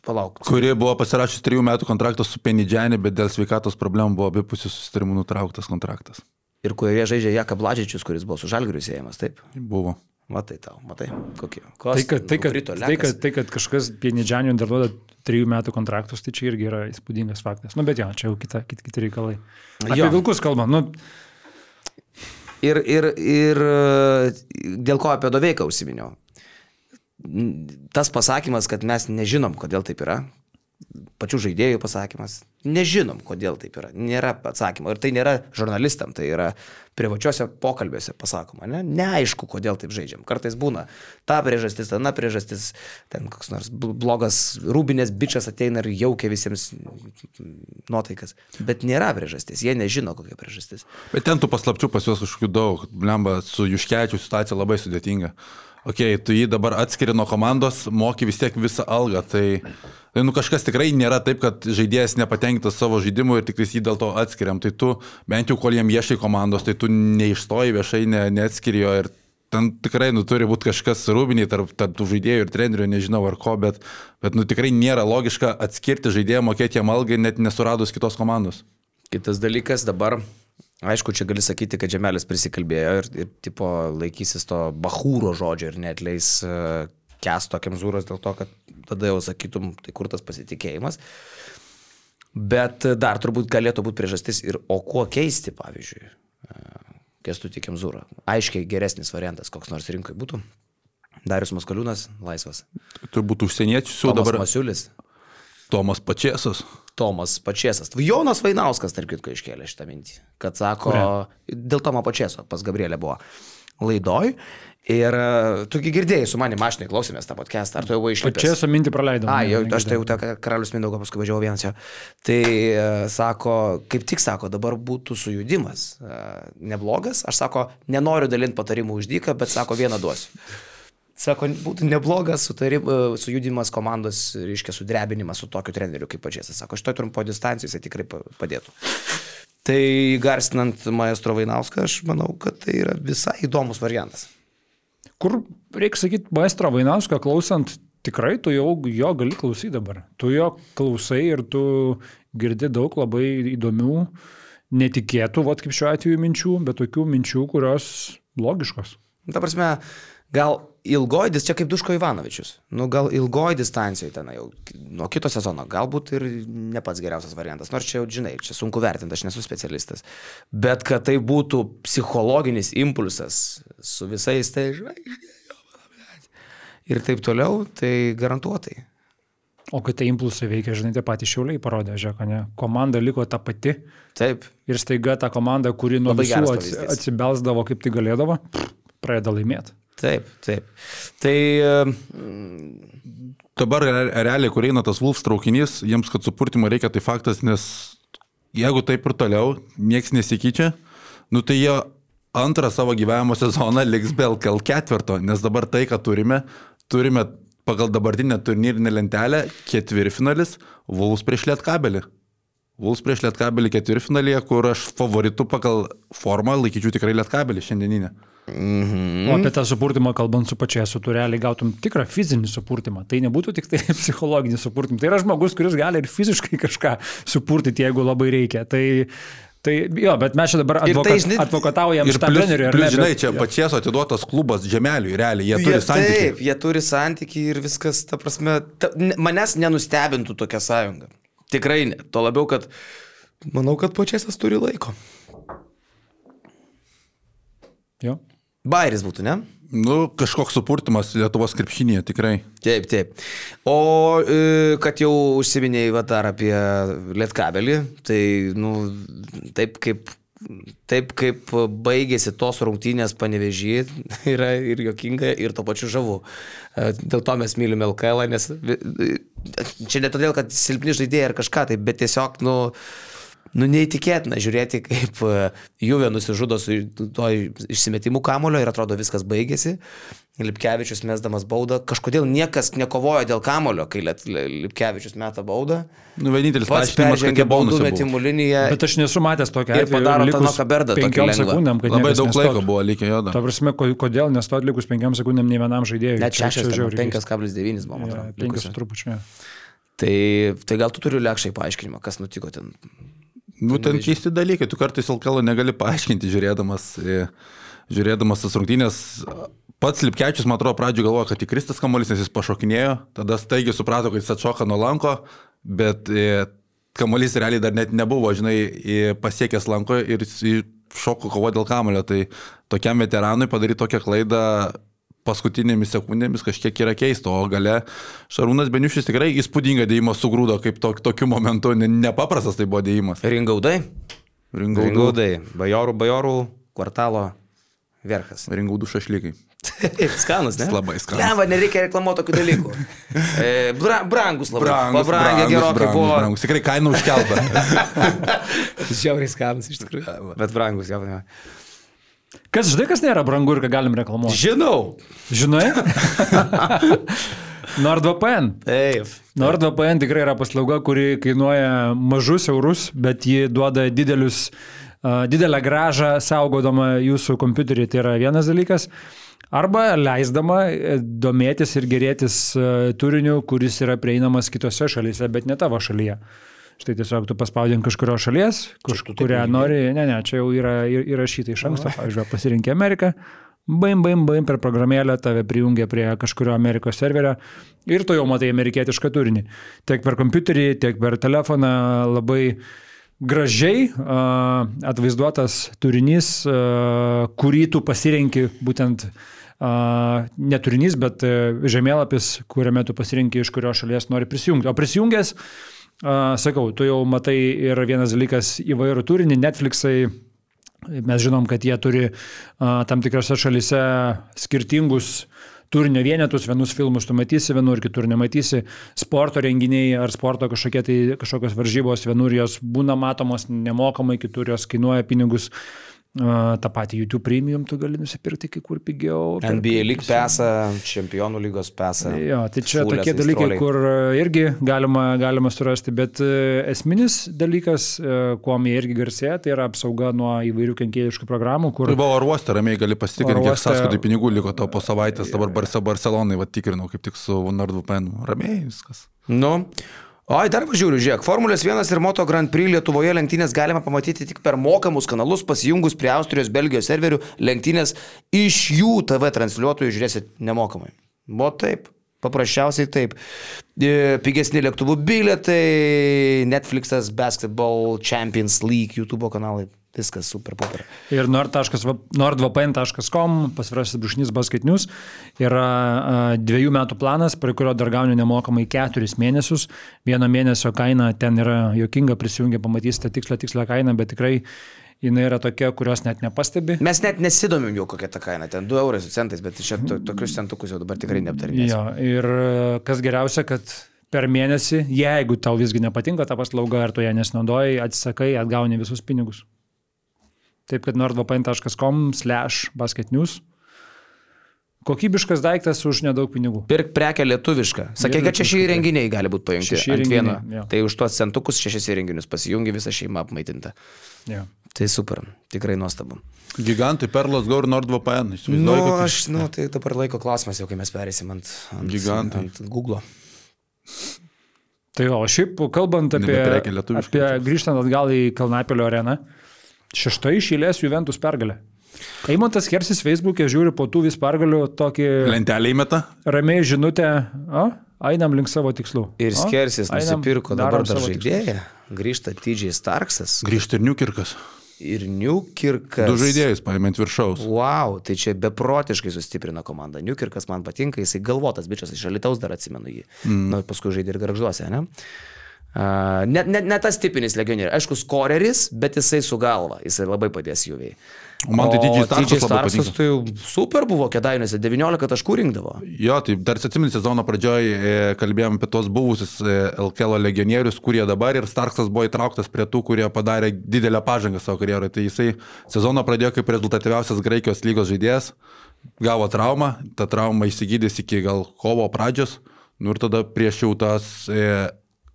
palauk. Kuri buvo pasirašęs trijų metų kontraktą su Penidžianė, bet dėl sveikatos problemų buvo abipusių susitarimų nutrauktas kontraktas. Ir kurioje žaidžia Jaka Bladžičius, kuris buvo su Žalgiriu siejamas, taip? Buvo. Matai tau, matai, kokie. Kos, tai, kad, tai, kad, tai, kad, tai, kad kažkas Pienidžianių dar duoda trijų metų kontraktus, tai čia irgi yra įspūdingas faktas. Nu, bet jo, čia jau kita, kiti, kiti reikalai. Apie jo. vilkus kalbam. Nu, Ir, ir, ir dėl ko apie doveiką užsiminiau tas pasakymas, kad mes nežinom, kodėl taip yra, pačių žaidėjų pasakymas, nežinom, kodėl taip yra, nėra atsakymo. Ir tai nėra žurnalistam, tai yra privačiuose pokalbiuose pasakoma, ne? neaišku, kodėl taip žaidžiam. Kartais būna ta priežastis, ta priežastis, ten koks nors blogas rūbinės bičias ateina ir jaukia visiems nuotaikas. Bet nėra priežastis, jie nežino, kokia priežastis. Bet ten tų paslapčių pas juos kažkokių daug, lemba, su Juškečiu situacija labai sudėtinga. Okay, tu jį dabar atskiri nuo komandos, moki vis tiek visą algą. Tai, tai nu, kažkas tikrai nėra taip, kad žaidėjas nepatenkintas savo žaidimu ir tik jį dėl to atskiriam. Tai tu bent jau kol jiem ieškai komandos, tai tu neišstoji viešai, ne, neatskiri jo ir ten tikrai nu, turi būti kažkas rūbiniai tarp, tarp tų žaidėjų ir trenerių, nežinau ar ko, bet, bet nu, tikrai nėra logiška atskirti žaidėją, mokėti jam algai, net nesuradus kitos komandos. Kitas dalykas dabar, aišku, čia gali sakyti, kad Žemelis prisikalbėjo ir, ir tipo laikysis to bahūro žodžio ir netleis uh, kesto kemzūros dėl to, kad tada jau sakytum, tai kur tas pasitikėjimas. Bet dar turbūt galėtų būti priežastis ir o kuo keisti, pavyzdžiui. Uh, Kestutį Kemzūrą. Aiškiai geresnis variantas, koks nors rinkai būtų. Darius Maskaliūnas, laisvas. Turbūt užsieniečių siūlo Tomas dabar. Masiulis. Tomas Pačiasas. Tomas Pačiasas. Jonas Vainauskas, tarp kitko, iškėlė šitą mintį. Kad sako, Kuria? dėl Tomo Pačiaso pas Gabrielė buvo laidoj. Ir e, tugi girdėjai, su manimi mašinai klausėmės tą podcastą, ar tu jau buvai išlipęs? Čia esu mintį praleidau. A, jau, aš tai jau tą karalius Mindaugo paskui važiavau vienas jo. Tai e, sako, kaip tik sako, dabar būtų sujudimas e, neblogas. Aš sako, nenoriu dalinti patarimų už dyką, bet sako, vieną duosiu. Sako, būtų neblogas sutarim, e, sujudimas komandos, reiškia, sudrebinimas su tokiu treneriu kaip pačias. Sako, šitoj trumpo distancijoje jisai tikrai pa- padėtų. Tai garsinant maestro Vainauską, aš manau, kad tai yra visai įdomus variantas. Kur, reikia sakyti, maestro Vainausko klausant, tikrai tu jau jo gali klausyti dabar. Tu jo klausai ir tu girdi daug labai įdomių, netikėtų, vat kaip šiuo atveju minčių, bet tokių minčių, kurios logiškos. Ta prasme, gal ilgoji, dis- čia kaip Duško Ivanovičius, nu gal ilgoji distancijoje ten jau nuo kito sezono, galbūt ir ne pats geriausias variantas, nors čia jau žinai, čia sunku vertinti, aš nesu specialistas, bet kad tai būtų psichologinis impulsas su visais, tai žinai, ir taip toliau, tai garantuotai. O kad tie impulsai veikia, žinai, tie patys šiauliai parodė, žiūrėk, ne? Komanda liko ta pati. Taip, ir staiga ta komanda, kuri nuo visų atsibelsdavo kaip tai galėdavo, pradeda laimėti. Taip, taip. Tai Dabar re- realiai, kur eina tas Wolfs traukinys, jiems, kad supurtimo reikia, tai faktas, nes jeigu taip ir toliau, nieks nesikeičia, nu tai jie antrą savo gyvenimo sezoną liks be LKL ketvirto, nes dabar tai, ką turime, turime pagal dabartinę turnyrinę lentelę ketvirtfinalis Wolfs prieš Lietkabelį. Wolfs prieš Lietkabelį ketvirtfinalyje, kur aš favoritu pagal formą laikyčiau tikrai Lietkabelį šiandieninę. Mm. O apie tą supurtimą kalbant su pačia, su tu realiai gautum tikrą fizinį supurtimą. Tai nebūtų tik tai psichologinį supurtimą. Tai yra žmogus, kuris gali ir fiziškai kažką supurtyti, jeigu labai reikia. Tai, tai jo, bet mes čia dabar Ir tai, advoka, žinai, advokataujam Ir plus, treneriui. ne, žinai, bet- čia jo. pačies atiduotas klubas žemeliui, realiai, jie turi Jie- santykių. Taip, jie turi santykių ir viskas, ta prasme, ta, manęs nenustebintų tokia sąjunga. Tikrai ne. Tuo labiau, kad manau, kad pačiasas turi laiko. Jo. Bairis būtų, ne? Nu, kažkoks supurtimas Lietuvos krepšinėje, tikrai. Taip, taip. O e, kad jau užsiminėjai va dar apie Lietkabelį, tai, nu, taip kaip, taip kaip baigėsi tos rungtynės panevežį, yra ir jokinga, ir to pačiu žavu. E, Dėl to mes mylime LKL, nes vi- čia ne todėl, kad silpni žaidėjai ar kažką, tai, bet tiesiog, nu, Nu, neįtikėtina žiūrėti, kaip e, Juve nusižudo su to išsimetimu kamulio ir atrodo viskas baigėsi. Lipkevičius mesdamas baudą. Kažkodėl niekas nekovojo dėl kamulio, kai Lipkevičius meta baudą. Nu, vienintelis Pats peržengė jie baudų metimų liniją. Bet aš nesu matęs tokio Ir atveju. padaro likus Tanoką Berdą tokį penkiom lengvą. sekundėm, kad Labai daug nestotų. laiko buvo likę jo. Ta prasme, ko- kodėl nestotų likus penkiam sekundėm nei vienam žaidėjui. Net Čia- čia 6, žiauriai 5,9 buvo, man atrodo. Jo, Penkias likusi. su trupučiu. jo. Tai, tai gal tu turi lėkščiai paaiškinimą, kas nutiko ten. Nu, ten keisti dalykai, tu kartais LKL negali paaiškinti, žiūrėdamas, žiūrėdamas tas rungtynės. Pats Lipkečius, man atrodo, pradžioje galvojo, kad įkristas kamuolys, nes jis pašokinėjo, tada staigiai suprato, kad jis atšoka nuo lanko, bet e, kamuolys realiai dar net nebuvo, žinai, į- pasiekęs lanko ir šoko kovo dėl kamulio. Tai tokiam veteranui padaryti tokią klaidą paskutinėmis sekundėmis kažkiek yra keista, o gale Šarūnas Beniušis tikrai įspūdingą dėjimą sugrūdo, kaip tok, tokiu momentu, ne- nepaprastas tai buvo dėjimas. Ringaudai? Ringaudų, Ringaudai. Bajorų, bajorų kvartalo verkas. ringaudų šašlykai. Skanus, ne? Labai skanus. Ne, va, nereikia reklamuoti tokių dalykų. E, bra, brangus labai. Pabrangę gerokai brangus, buvo. brangus. Tikrai kaina užkelta. Žiauriai skanus iš tikrųjų. Bet brangus, jau ne. Kas žinai, kas nėra brangu ir ką galim reklamuoti? Žinau. Žinai? NordVPN. Taip. NordVPN tikrai yra paslauga, kuri kainuoja mažus eurus, bet ji duoda didelius, uh, didelę gražą saugodama jūsų kompiuterį. Tai yra vienas dalykas. Arba leisdama e, domėtis ir gerėtis uh, turiniu, kuris yra prieinamas kitose šalyse, bet ne tavo šalyje. Štai tiesiog tu paspaudink kažkurio šalies, kuš, kurią nori, ne, ne, čia jau yra įrašyta iš anksto, pavyzdžiui, pasirinkė Ameriką, baim, baim, baim per programėlę tave prijungia prie kažkurio Amerikos serverio ir tu jau matai amerikietišką turinį. Tiek per kompiuterį, tiek per telefoną labai gražiai uh, atvaizduotas turinys, uh, kurį tu pasirenki būtent uh, ne turinys, bet uh, žemėlapis, kuriame tu pasirinki, iš kurios šalies nori prisijungti. O prisijungęs, uh, sakau, tu jau matai ir vienas dalykas įvairių turinį, Netflixai, Mes žinom, kad jie turi a, tam tikrose šalise skirtingus turinio vienetus, vienus filmus tu matysi, vienur kitur nematysi, sporto renginiai ar sporto kažkokie tai kažkokios varžybos, vienur jos būna matomos nemokamai, kitur jos kainuoja pinigus. Tą patį YouTube Premium tu gali nusipirkti kai kur pigiau. NBA lyg pesą, čempionų lygos pesą. Jo, tai čia Fulės tokie dalykai, aistroliai. kur irgi galima, galima surasti, bet esminis dalykas, kuo jie irgi garsėja, tai yra apsauga nuo įvairių kenkėjiškų programų. Kur... Tai buvo oro uoste, ramiai gali pasitikrinti, kiek sąskaitai pinigų liko to po savaitės, dabar Barcelonai, va tikrinau kaip tik su NordVPN, ramiai viskas. Nu, Oi, dar važiuoju, žiūrėk, Formulės 1 ir Moto Grand Prix Lietuvoje lenktynės galima pamatyti tik per mokamus kanalus, pasijungus prie Austrijos, Belgijos serverių, lenktynės iš jų TV transliuotojų žiūrėsit nemokamai. Buvo taip. Paprasčiausiai taip. E, pigesni lėktuvų bilietai, Netflix'as, Basketball Champions League, YouTube kanalai. Viskas super popera. Ir nordvpn.com, pasvirasis brušnys basket news, yra dviejų metų planas, prie kurio dar gauni nemokamai keturis mėnesius. Vieno mėnesio kaina ten yra jokinga, prisijungia, pamatysite tikslę, tikslę kainą, bet tikrai jinai yra tokia, kurios net nepastebi. Mes net nesidomim jau kokia ta kaina, ten 2 eurai su centais, bet čia to, tokius centukus jau dabar tikrai neaptarinėsime. Jo, ir kas geriausia, kad per mėnesį, jeigu tau visgi nepatinka ta paslauga ar tu ją nesinaudoji, atsisakai, atgauni visus pinigus. Taip kad nordvpn.com slash basketnews. Kokybiškas daiktas už nedaug pinigų. Pirk prekę lietuvišką. Sakė, kad šeši įrenginiai gali būti pajungti Šeši ant vieno. įrenginiai, jo. Tai už tuos centukus šešis įrenginius pasijungi visą šeimą apmaitinta. Ja. Tai super, tikrai nuostabu. Gigantai, Perlas Go ir NordVPN. Nu, aš, nu, tai dabar laiko klausimas jau, kai mes perėsim ant, ant, Gigantai. ant Google. Tai o šiaip kalbant apie, apie grįžtant atgal į Kalnapilio areną, šešta iš eilės Juventus pergalė. Eimontas Kersis Facebook'e žiūri po tų vis pergalių tokį Lentelė įmeta. ramiai žinutę, o, einam link savo tikslų. Ir O, Skersis einam, nusipirko dabar dar žaidėją. Grįžta TJ Starksas Grįžta ir Niukirkas. ir Newkirkas. Du žaidėjus paėmė ant viršaus. Wow, tai čia beprotiškai sustiprina komandą. Newkirkas man patinka, jisai galvotas bičias, iš Alitaus dar atsimenu jį. Mm. Nu, paskui žaidė ir garžduose, ne? Uh, ne, ne, ne tas tipinis legionierius. Aišku, skoreris, bet jisai su galva. Jisai labai padės juviai. O man tai Starksas TJ labai patinka. tai super buvo, kedainiuose 19 taškų rinkdavo. Jo, tai dar atsimenu sezono pradžioje kalbėjom apie tos buvusius e, LKL legionierius, kurie dabar ir Starksas buvo įtrauktas prie tų, kurie padarė didelę pažangą savo karjeroje. Tai jisai sezoną pradėjo kaip rezultatyviausias Graikijos lygos žaidėjas, gavo traumą, ta trauma išsigydys iki gal kovo pradžios, nu ir tada prieš jau tas, e,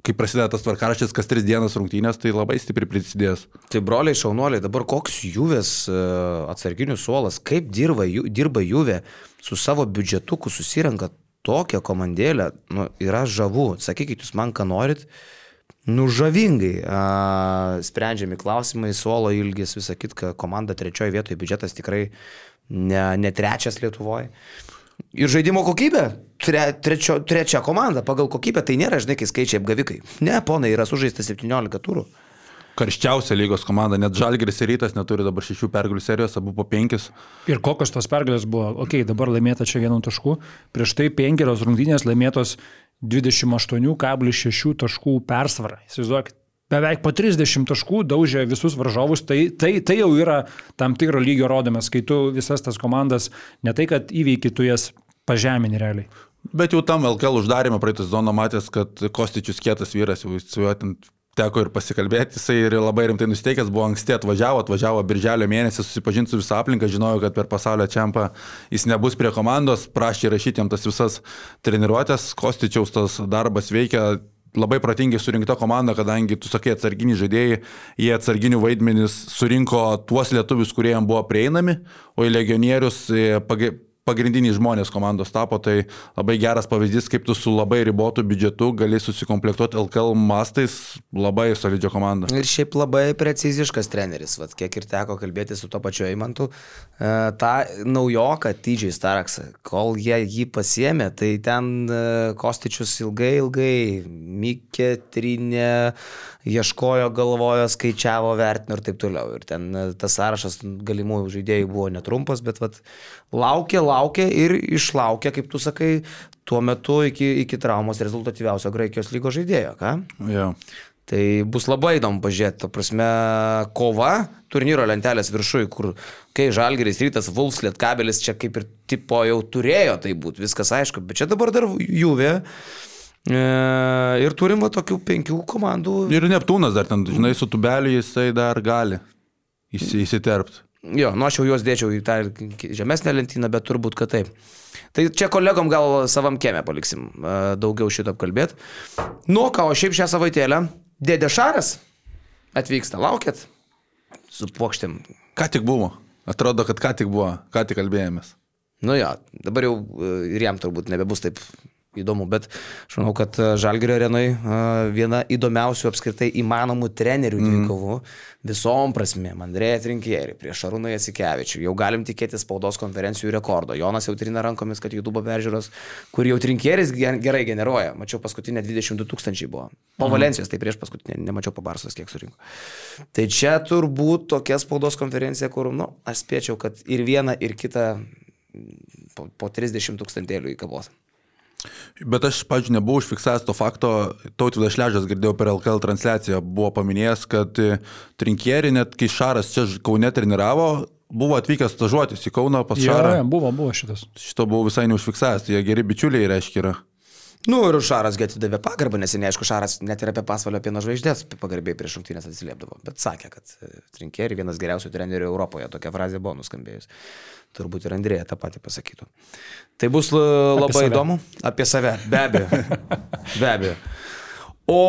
kai prasideda tas tvarkaraštis, kas tris dienas rungtynės, tai labai stipriai prisidės. Tai broliai šaunuoliai, dabar koks juvės e, atsarginių suolas, kaip dirba, dirba juvė su savo biudžetuku, susirenka tokią komandėlę, nu, yra žavu. Sakykit, jūs man ką norit. Nužavingai a, sprendžiami klausimai, suolo ilgis, visą kitką, komanda trečioje vietoje, biudžetas tikrai ne, ne trečias Lietuvoje. Ir žaidimo kokybė, tre, trečio, trečia komanda pagal kokybę, tai nėra, žinai, kai skaičiai apgavikai. Ne, ponai, yra sužaista 17 turų. Karščiausia lygos komanda, net Žalgeris ir Rytas neturi dabar šešių pergalių serijos, abu po penkis. Ir kokios tos pergalės buvo? Ok, dabar laimėta čia vienu tašku, prieš tai penkerios rungtynės laimėtos 28,6 taškų persvarą. Įsivaizduokit, beveik po 30 taškų daužė visus varžovus, tai, tai, tai jau yra tam tikro lygio rodymas, kai tu visas tas komandas ne tai, kad įveiki, tu jas pažemini realiai. Bet jau tam LKL uždarėme praeitą sezoną matęs, kad Kostičius kietas vyras, jau su juo ten teko ir pasikalbėti, jisai ir labai rimtai nusteikęs, buvo anksti atvažiavo, atvažiavo birželio mėnesį, susipažinti su visą aplinką, žinojo, kad per pasaulio čempą jis nebus prie komandos, prašė rašyti jam tas visas treniruotės, Kostičiaus tas darbas veikia, labai protingai surinkta komanda, kadangi tu sakai atsarginiai žaidėjai, jie atsarginių vaidmenis surinko tuos lietuvius, kurie jam buvo prieinami, o į legionierius e, pagrindiniai žmonės komandos tapo, tai labai geras pavyzdys, kaip tu su labai ribotu biudžetu gali susikomplektuoti LKL mastais labai solidžią komandą. Ir šiaip labai preciziškas treneris, Vat, kiek ir teko kalbėti su to pačiu Eimantu, e, tą naujoką Tydžiai Staraksą, kol jie jį pasiemė, tai ten e, Kostičius ilgai, ilgai, Mikė, Trinė, ieškojo, galvojo, skaičiavo, vertino ir taip toliau. Ir ten e, tas sąrašas galimų žaidėjų buvo netrumpas, bet vat, laukė, laukė ir išlaukė, kaip tu sakai, tuo metu iki, iki traumos rezultatyviausio Graikijos lygos žaidėjo. Ką? Yeah. Tai bus labai įdomu pažiūrėti, to prasme, kova turnyro lentelės viršui, kur kai Žalgeris, Rytas, Vulfs, Lietkabelis čia kaip ir tipo jau turėjo tai būti, viskas aišku, bet čia dabar dar Juvė. E, ir turim va, tokių penkių komandų. Ir Neptūnas dar ten, žinai, su tubeliu jisai dar gali įsiterpti. Jo, nu aš jau juos dėčiau į tą žemesnę lentyną, bet turbūt, kad taip. Tai čia kolegom gal savam kiemę paliksim e, daugiau šito apkalbėti. Nu, ką, o šiaip šią savaitėlę Dėdė Šaras atvyksta, laukėt su plokštėm. Ką tik buvo? Atrodo, kad ką tik buvo, ką tik kalbėjomės. Nu jo, dabar jau e, ir jam turbūt nebebus taip įdomu, bet aš manau, kad e, Žalgirio arenai e, viena įdomiausių apskritai įmanomų trenerių mhm. dvikovų mm. visom prasmėm. Andrėja Trinkierį prieš Šarūną Jasikevičių. Jau galim tikėtis spaudos konferencijų rekordo. Jonas jau trina rankomis, kad YouTube peržiūros, kur jau Trinkieris gerai generuoja. Mačiau paskutinę 22 tūkstančiai buvo. Po mm. Valencijos, tai prieš paskutinę, nemačiau po Barsos, kiek surinko. Tai čia turbūt tokia spaudos konferencija, kur, nu, aš spėčiau, kad ir viena, ir kita po, po 30 tūkstantėlių į kavos. Bet aš, pažiūrėjau, nebuvau užfiksavęs to fakto, Tautvidas Šležas girdėjau per LKL transliaciją, buvo paminėjęs, kad e, Trinkierį net kai Šaras čia Kaune treniravo, buvo atvykęs stažuotis į Kauną pas Šarą. Ja, buvo, buvo šitas. Šito buvau visai neužfiksavęs, tai jie geri bičiuliai reiškia yra. Nu ir Šaras atidavė pagarbą, nes neaišku, Šaras net ir apie pasvalio pieno žvaigždės pagarbiai prieš šimtinės atsiliepdavo, bet sakė, kad e, Trinkierį vienas geriausių trenerių Europoje, tokia frazė buvo nuskambėjus turbūt ir Andrėja tą patį pasakytų. Tai bus labai apie įdomu. Apie save, be abejo. be abejo. O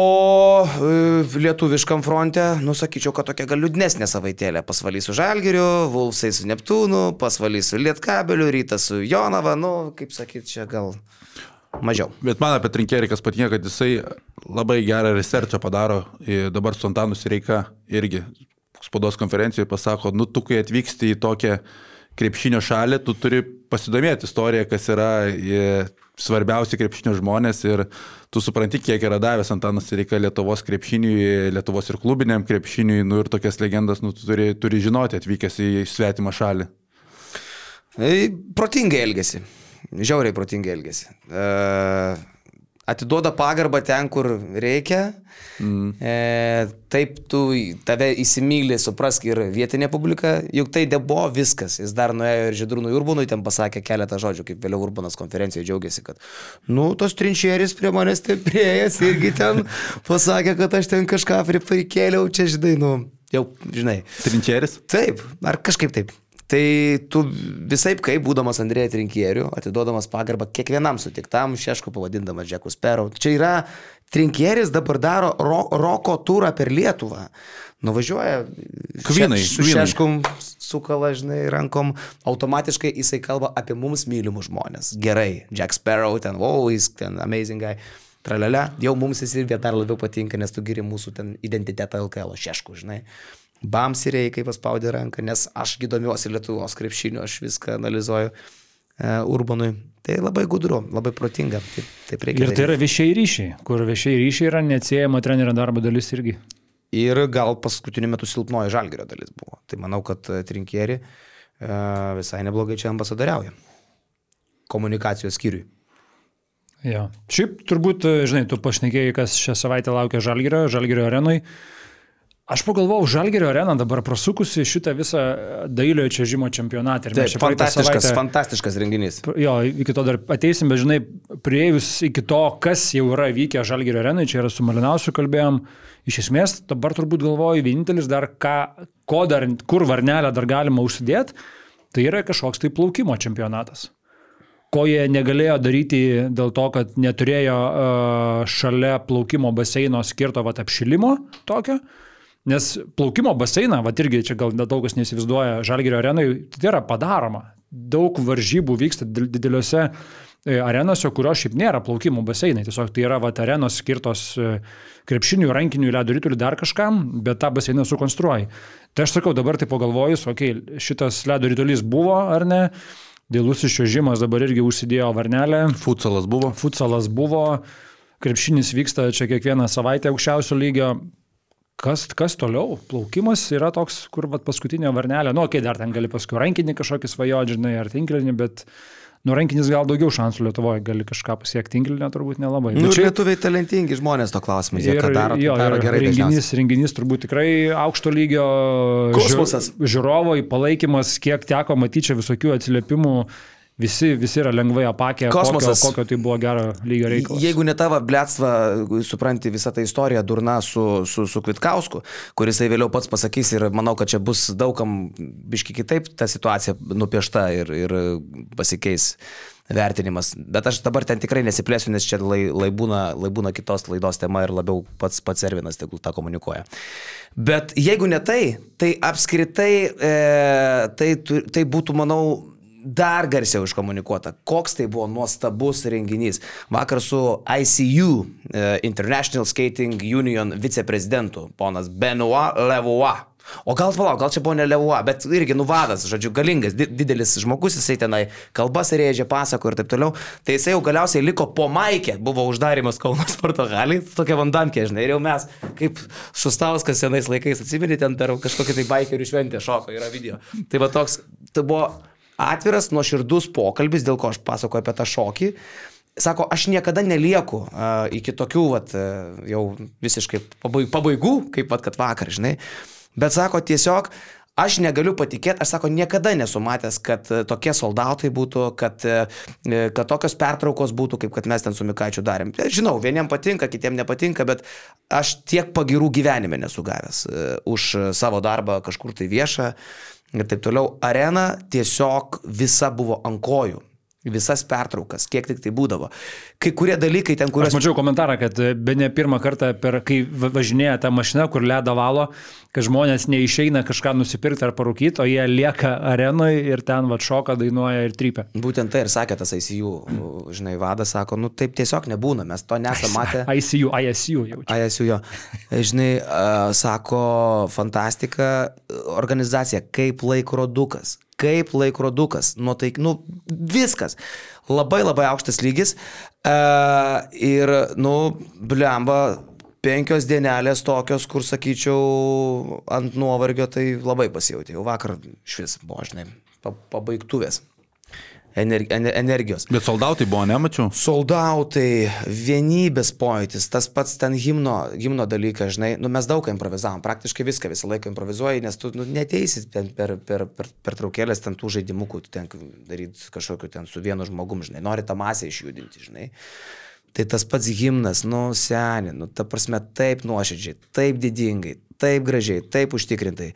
e, lietuviškam fronte, nusakyčiau, kad tokia gal liūdnesnė savaitėlė. Pasvalys su Žalgiriu, Vulfsai su Neptūnu, pasvalys su Lietkabeliu, Rytas su Jonava, nu, kaip sakyt, čia gal mažiau. Bet man apie Trinkerį kas patinka, kad jisai labai gerą researchą padaro. Dabar su Antanu Sireika irgi spaudos konferencijoje pasako, nu tu kai atvyksti į tokią krepšinio šalį, tu turi pasidomėti istoriją, kas yra svarbiausi krepšinio žmonės ir tu supranti, kiek yra davęs Antanas Reika Lietuvos krepšiniui, Lietuvos ir klubiniam krepšiniui, nu ir tokias legendas, nu tu turi, turi žinoti atvykęs į svetimą šalį. Protingai elgesi, žiauriai protingai elgesi. Uh atiduoda pagarbą ten, kur reikia. Mm. E, taip tu tave įsimylė, suprask ir vietinė publika, juk tai nebuvo viskas. Jis dar nuėjo ir Židrūnui Urbonui ten pasakė keletą žodžių, kaip vėliau Urbonas konferencijoje džiaugiasi, kad, nu, tos trinčieris prie manęs ten prieėjęs irgi ten pasakė, kad aš ten kažką prikėliau, čia žinai, nu, jau, žinai. Trinčieris? Taip, ar kažkaip taip. Tai tu visai kaip, būdamas Andrėja Trinkieriu, atiduodamas pagarbą kiekvienam sutiktam, šešku pavadindamas Džekus Perau. Čia yra Trinkieris dabar daro ro, roko turą per Lietuvą. Nuvažiuoja kvinai, su šeškum, sukala, žinai, rankom, automatiškai jisai kalba apie mums mylimus žmonės. Gerai, Jack Sparrow, ten, wow, jis ten amazing guy. Tralelė, jau mums jis ir dar labiau patinka, nes tu giri mūsų ten identitetą LKL, šešku, žinai. Bamsiriai, kaip paspaudė ranką, nes aš domiuosi Lietuvos krepšiniu, aš viską analizuoju e, Urbanui. Tai labai gudru, labai protinga. Taip, taip. Ir tai yra viešiai ryšiai, kur viešiai ryšiai yra neatsiejama trenerio darbo dalis irgi. Ir gal paskutiniu metu silpnoji žalgerio dalis buvo. Tai manau, kad Trinkieri e, visai neblogai čia ambasadoriauja. Komunikacijos skyriui. Jo. Šiaip turbūt, žinai, tu pašnekėjai, kas šią savaitę laukia Žalgirio, Žalgirio arenui. Aš pagalvojau, Žalgerio arena dabar prasukusi šitą visą dailiojo čiažimo čempionatą. Taip, fantastiškas, savaitę, fantastiškas renginys. Jo, iki to dar ateisim, bet žinai, prieėjus iki to, kas jau yra vykę Žalgerio arenai, čia yra su Malinausiu kalbėjom, iš esmės dabar turbūt galvoju, vienintelis dar, ką, ko dar, kur varnelę dar galima užsidėti, tai yra kažkoks tai plaukimo čempionatas ko jie negalėjo daryti dėl to, kad neturėjo uh, šalia plaukimo baseino skirto vat, apšilimo tokio. Nes plaukimo baseiną, va irgi čia gal daug kas neįsivaizduoja, Žalgirio arenai, tai yra padaroma. Daug varžybų vyksta dideliuose e, arenose, kurios šiaip nėra plaukimo baseinai. Tiesiog tai yra va, arenos skirtos e, krepšinių, rankinių, ledo rytulių dar kažkam, bet tą baseiną sukonstruoji. Tai aš sakau, dabar tai pagalvojus, okei, okay, šitas ledo rytulys buvo ar ne, dėlusis šiožimas dabar irgi užsidėjo varnelę. Futsalas buvo. Futsalas buvo, krepšinis vyksta čia kiekvieną savaitę aukščiausio lygio. Kas, kas toliau? Plaukimas yra toks, kur vat, paskutinė varnelė, nu, okei, okay, dar ten gali paskui rankinį kažkokį svajodžią, žinai, ar tinklinį, bet nu, rankinis gal daugiau šansų Lietuvoje, gali kažką pasiekti tinklinę, turbūt nelabai. Nu, čia lietuviai talentingi žmonės to klausimą, jie ką daro, jo, daro gerai. Renginys, renginys turbūt tikrai aukšto lygio Kosmosas. žiūrovo palaikymas, kiek teko matyti čia visokių atsiliepimų Visi, visi yra lengvai apakę, Kosmosas. kokio, kokio tai buvo gero lygio reikalas. Jeigu ne tavo blėtsva, supranti visą tą istoriją durna su, su, su Kvitkausku, kuris vėliau pats pasakys ir manau, kad čia bus daugam biški kitaip ta situacija nupiešta ir, ir pasikeis vertinimas. Bet aš dabar ten tikrai nesiplėsiu, nes čia lai, lai, būna, lai būna kitos laidos tema ir labiau pats pats Ervinas tegul tą komunikuoja. Bet jeigu ne tai, tai apskritai e, tai, tai būtų, manau, dar garsiau iškomunikuota, koks tai buvo nuostabus renginys. Vakar su ICU, e, International Skating Union viceprezidentu, ponas Benoit Levois. O gal palauk, gal čia ne Levois, bet irgi nuvadas, žodžiu, galingas, didelis žmogus, jisai tenai kalbas rėžė, pasako ir taip toliau. Tai jisai jau galiausiai liko po maikė, buvo uždarimas Kauno sporto haliai, tokia vandankė, žinai, ir jau mes, kaip Šustauskas senais laikais, atsimeni, ten per kažkokį tai baikerių šventę šoko, yra video. Tai va toks, tai buvo atviras, nuoširdus pokalbis, dėl ko aš pasakoju apie tą šokį. Sako, aš niekada nelieku uh, iki tokių, vat, uh, jau visiškai pabaigų, kaip vat, kad vakar, žinai. Bet sako, tiesiog aš negaliu patikėti, aš sako, niekada nesu matęs, kad tokie soldautai būtų, kad, kad tokios pertraukos būtų, kaip kad mes ten su Mikaičiu darėm. Žinau, vieniem patinka, kitiem nepatinka, bet aš tiek pagirų gyvenime nesu gavęs už savo darbą kažkur tai viešą ir taip toliau. Arena tiesiog visa buvo ant kojų. Visas pertraukas, kiek tik tai būdavo. Kai kurie dalykai ten, kur... Aš mačiau komentarą, kad be ne pirmą kartą, per, kai važinėja ta mašina, kur ledą valo, kad žmonės neišeina kažką nusipirkti ar parūkyti, o jie lieka arenoje ir ten va šoka, dainuoja ir trypia. Būtent tai ir sakė tas ICU, žinai, vadas sako, nu taip tiesiog nebūna, mes to nesame matę. ICU, ISU jau. ISU jo. Žinai, uh, sako, fantastika organizacija, kaip laikrodukas kaip laikrodukas, nu tai, nu, viskas. Labai labai aukštas lygis. Uh, ir, nu, blemba, penkios dienelės tokios, kur sakyčiau, ant nuovargio tai labai pasijauti. Jau vakar iš vis buvo, žinai, pabaigtuvės energijos. Bet soldautai buvo, nemačiau? Soldautai, vienybės pojūtis, tas pats ten himno, himno dalykas, žinai, nu, mes daug improvizavom, praktiškai viską visą laiką improvizuoji, nes tu nu, neteisit per, per, per, per, per traukėlės ten tų žaidimų, ten daryti kažkokiu ten su vienu žmogum, žinai, nori tą masę išjudinti, žinai. Tai tas pats himnas, nu, seniai, nu, ta prasme, taip nuoširdžiai, taip didingai, taip gražiai, taip užtikrintai.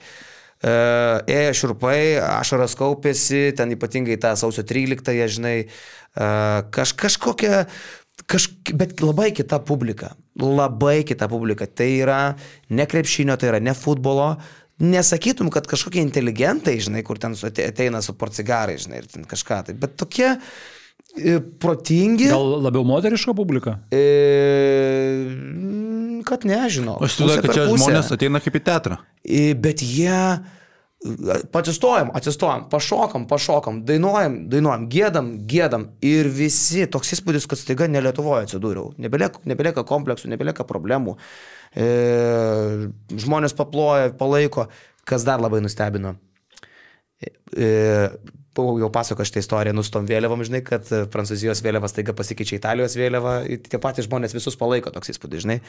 Ėjo širpai, ašaras kaupėsi, ten ypatingai tą sausio 13-ąją, žinai, kaž, kažkokia, kaž, bet labai kita publika, labai kita publika. Tai yra ne krepšinio, tai yra ne futbolo, nesakytum, kad kažkokie inteligentai, žinai, kur ten ateina su porcigarai, žinai, ir ten kažką tai, bet tokie e, protingi. Gal labiau moteriška publika? E, kad nežinau. Aš turiu, kad čia pusę. žmonės ateina kaip į teatrą. E, bet jie atsistojam, atsistojam, pašokam, pašokam, dainuojam, dainuojam, gėdam, gėdam ir visi, toks įspūdis, kad staiga ne Lietuvoje atsidūriau, nebelieka, nebelieka kompleksų, nebelieka problemų, e, žmonės paploja, palaiko, kas dar labai nustebino. E, e jau pasako šitą istoriją nustom vėliavom, žinai, kad Prancūzijos vėliava staiga pasikeičia Italijos vėliava, tie patys žmonės visus palaiko, toks įspūdis, žinai.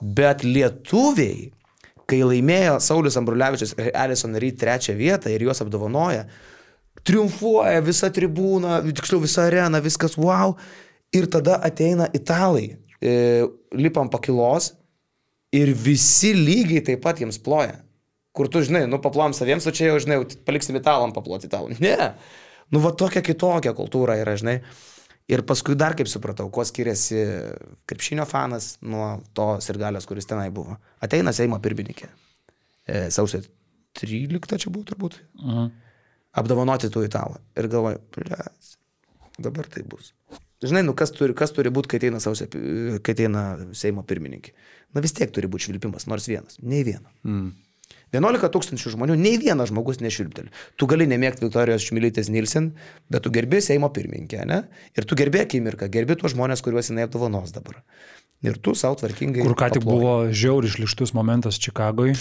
Bet lietuviai kai laimėjo Saulis Ambrulevičius ir Alison Reed trečią vietą ir juos apdovanoja, triumfuoja visa tribūna, tiksliau visa arena, viskas wow. Ir tada ateina italai, e, lipam pakilos ir visi lygiai taip pat jiems ploja. Kur tu žinai, nu paplom saviems, o čia jau žinai, paliksim italam paploti italų. Ne. Nu va tokia kitokia kultūra yra, žinai. Ir paskui dar kaip supratau, kuo skiriasi krepšinio fanas nuo tos ir galios, kuris tenai buvo. Ateina Seimo pirmininkė. E, sausio 13 čia buvo turbūt. Mhm. Apdovanoti tų italų. Ir galvoju, blės, dabar tai bus. Žinai, nu kas turi, kas turi būti, kai ateina, sausio, kai ateina Seimo pirmininkė. Na vis tiek turi būti švilpimas, nors vienas. Nei vieno. Mm. 11 tūkstančių žmonių, nei vienas žmogus nešvilpteli. Tu gali nemėgti Viktorijos Šmilytės Nilsen, bet tu gerbi Seimo pirmininkę, ne? Ir tu gerbi akimirką, gerbi tuos žmonės, kuriuos jinai apdovanos dabar. Ir tu savo tvarkingai. Kur ką tik paploji. buvo žiauri išlištus momentas Čikagoje,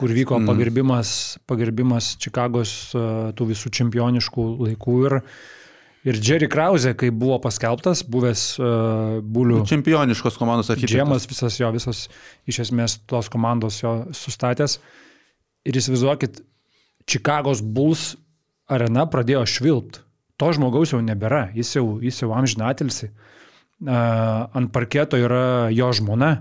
kur vyko pagerbimas, pagerbimas Čikagos tų visų čempioniškų laikų. Ir, ir Jerry Krause, kai buvo paskelbtas, buvęs uh, Bulių Čempioniškos komandos architektas. Džemas, visas jo, visas iš esmės tos komandos jo sustatęs. Ir įsivaizduokit, Čikagos Bulls arena pradėjo švilpt. To žmogaus jau nebėra, jis jau, jis jau amžinatilsi. Uh, ant parketo yra jo žmona,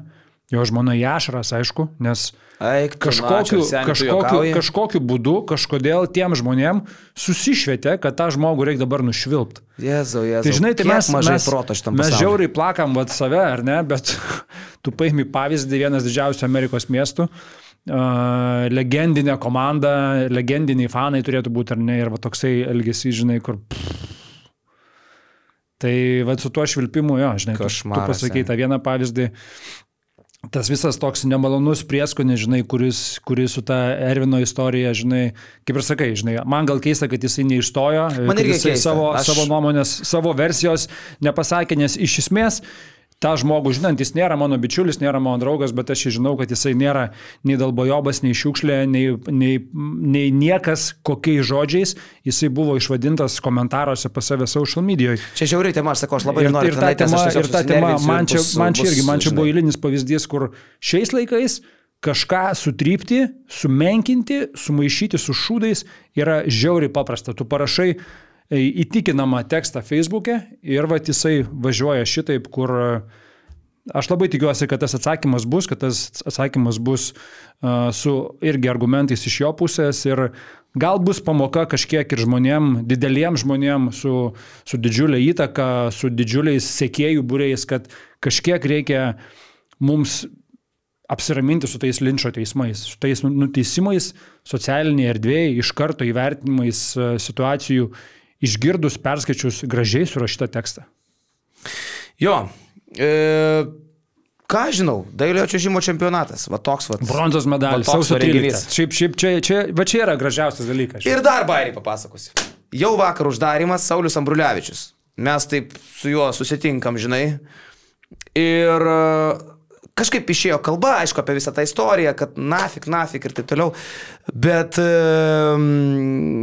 jo žmona Jašras, aišku, nes Eik, kažkokiu, na, čia, seni, tu kažkokiu, kažkokiu būdu, kažkodėl tiem žmonėm susišvietė, kad tą žmogų reikia dabar nušvilpti. Jėzau, jėzau. Tai žinai, tai mes, mažai mes, mes žiauriai plakam vat save, ar ne, bet tu paimi pavyzdį vienas didžiausių Amerikos miestų, uh, legendinė komanda, legendiniai fanai turėtų būti, ar ne, ir va toksai elgesys, žinai, kur... Pff. Tai va su tuo švilpimu, jo, žinai, tu, tu Košmaras, pasakai tą vieną pavyzdį. Tas visas toks nemalonus prieskonis, žinai, kuris, kuris su ta Ervino istorija, žinai, kaip ir sakai, žinai, man gal keista, kad jisai neišstojo, Man irgi jisai keista. savo, Aš- savo nuomonės, savo versijos nepasakė, nes iš esmės tą žmogų, žinant, jis nėra mano bičiulis, nėra mano draugas, bet aš žinau, kad jisai nėra nei dalbojobas, nei šiukšlė, nei, nei, nei niekas, kokiais žodžiais jisai buvo išvadintas komentaruose pas save social medijoje. Čia žiauriai tema, aš sakau, aš labai Ir, noriu. ir ta tema, ir ta tema man čia, bus- man čia irgi, man čia žinai. buvo eilinis pavyzdys, kur šiais laikais kažką sutrypti, sumenkinti, sumaišyti su šūdais yra žiauriai paprasta. Tu parašai įtikinamą tekstą Facebook'e ir va jisai važiuoja šitaip, kur e, aš labai tikiuosi, kad tas atsakymas bus, kad tas atsakymas bus uh, su irgi argumentais iš jo pusės ir gal bus pamoka kažkiek ir žmonėm, dideliem žmonėm su, su didžiulė įtaka, su didžiuliais sekėjų būriais, kad kažkiek reikia mums apsiraminti su tais linčio teismais, su tais nuteisimais socialinėje erdvėje, iš karto įvertinimais e, situacijų, išgirdus, perskaičius gražiai surašytą tekstą. Jo. E, ką žinau, dailiojo čiažimo čempionatas, va toks va. Bronzos medalis, sausio renginys. 13. Šiaip, šiaip čia, čia, va čia yra gražiausias dalykas. Ir dar bairį papasakosiu. Jau vakar uždarimas Saulis Ambrulevičius. Mes taip su juo susitinkam, žinai. Ir e, kažkaip išėjo kalba, aišku, apie visą tą istoriją, kad nafik, nafik ir taip toliau. Bet e,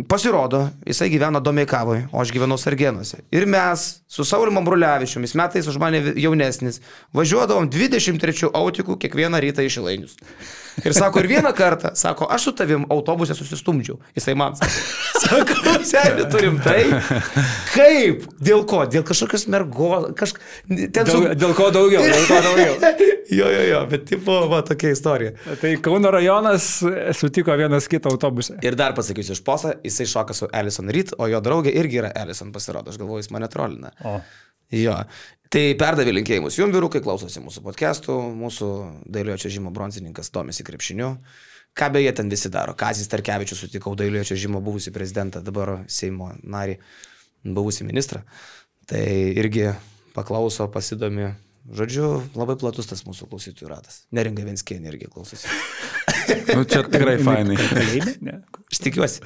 pasirodo, jisai gyveno Domeikavoje, o aš gyvenau Sargenuose. Ir mes su Saulimu Ambrulevičiumi, jis metais už mane jaunesnis, važiuodavom 23 autikų kiekvieną rytą iš Ilainius. Ir sako, ir vieną kartą, sako, aš su tavim autobuse susistumdžiau. Jisai man sako, seniai turim tai. Kaip? Dėl ko? Dėl kažkokios mergos, kažk... Dėl, dėl ko daugiau? Dėl ko daugiau? jo, jo, jo, bet tipo, va, tokia istorija. Tai Kauno rajonas sutiko vienas kitą autobuse. Ir dar pasakysiu iš posą, jisai šoka su Alison Reed, o jo draugė irgi yra Alison pasirodo, aš galvoju, jis mane trolina. O. Jo. Tai perdavė linkėjimus jums, vyrukai, klausosi mūsų podcastų, mūsų dailiojo čiažimo bronzininkas domisi krepšiniu. Ką beje ten visi daro? Kazis Tarkevičius sutikau dailiojo čiažimo buvusi prezidentą, dabar Seimo narį, buvusi ministrą. Tai irgi paklauso, pasidomi. Žodžiu, labai platus tas mūsų klausytojų ratas. Neringa Venskienė irgi klausosi. Nu, čia tikrai fainai. Ne. Aš tikiuosi.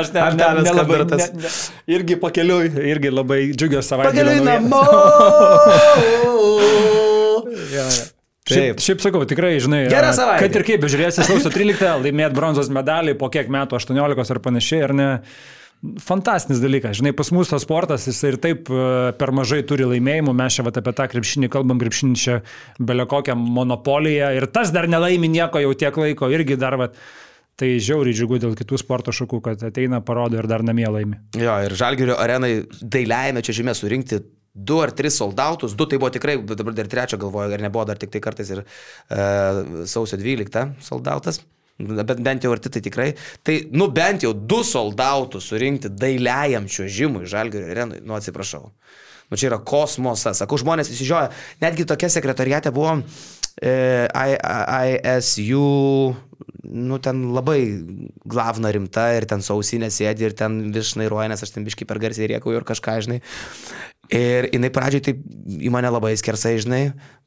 Aš ne, ne, Danas nelabai, ne, Kambertas? ne, irgi pakeliui, irgi labai džiugios savaitės. Pakeliui namo. Šiaip, Taip. šiaip sakau, tikrai, žinai, kad ir kaip bežiūrėsi sausio 13, laimėt bronzos medalį po kiek metų, 18 ar panašiai, ar ne, fantastinis dalykas. Žinai, pas mus tas sportas, jis ir taip e, per mažai turi laimėjimų, mes čia vat, apie tą krepšinį kalbam, krepšinį čia belio kokią monopoliją ir tas dar nelaimi nieko jau tiek laiko, irgi dar vat, Tai žiauriai džiugu dėl kitų sporto šakų, kad ateina, parodo ir dar namie laimi. Jo, ir Žalgirio arenai dailiajame čia žymė surinkti du ar tris soldautus, du tai buvo tikrai, dabar dar trečio galvoju, ar nebuvo dar tik tai kartais ir e, sausio 12 soldautas. Bet bent jau arti tai tikrai. Tai, nu, bent jau du soldautus surinkti dailiajam čiuožimui Žalgirio arenui, nu atsiprašau. Nu, čia yra kosmosas. Sakau, žmonės įsižioja. Netgi tokia sekretariate buvo e, ISU nu, ten labai glavna rimta ir ten sausinė sėdi ir ten vis šnairuoja, nes aš ten biškai per garsiai riekau ir kažką, žinai. Ir jinai pradžioj taip į mane labai skersai, žinai,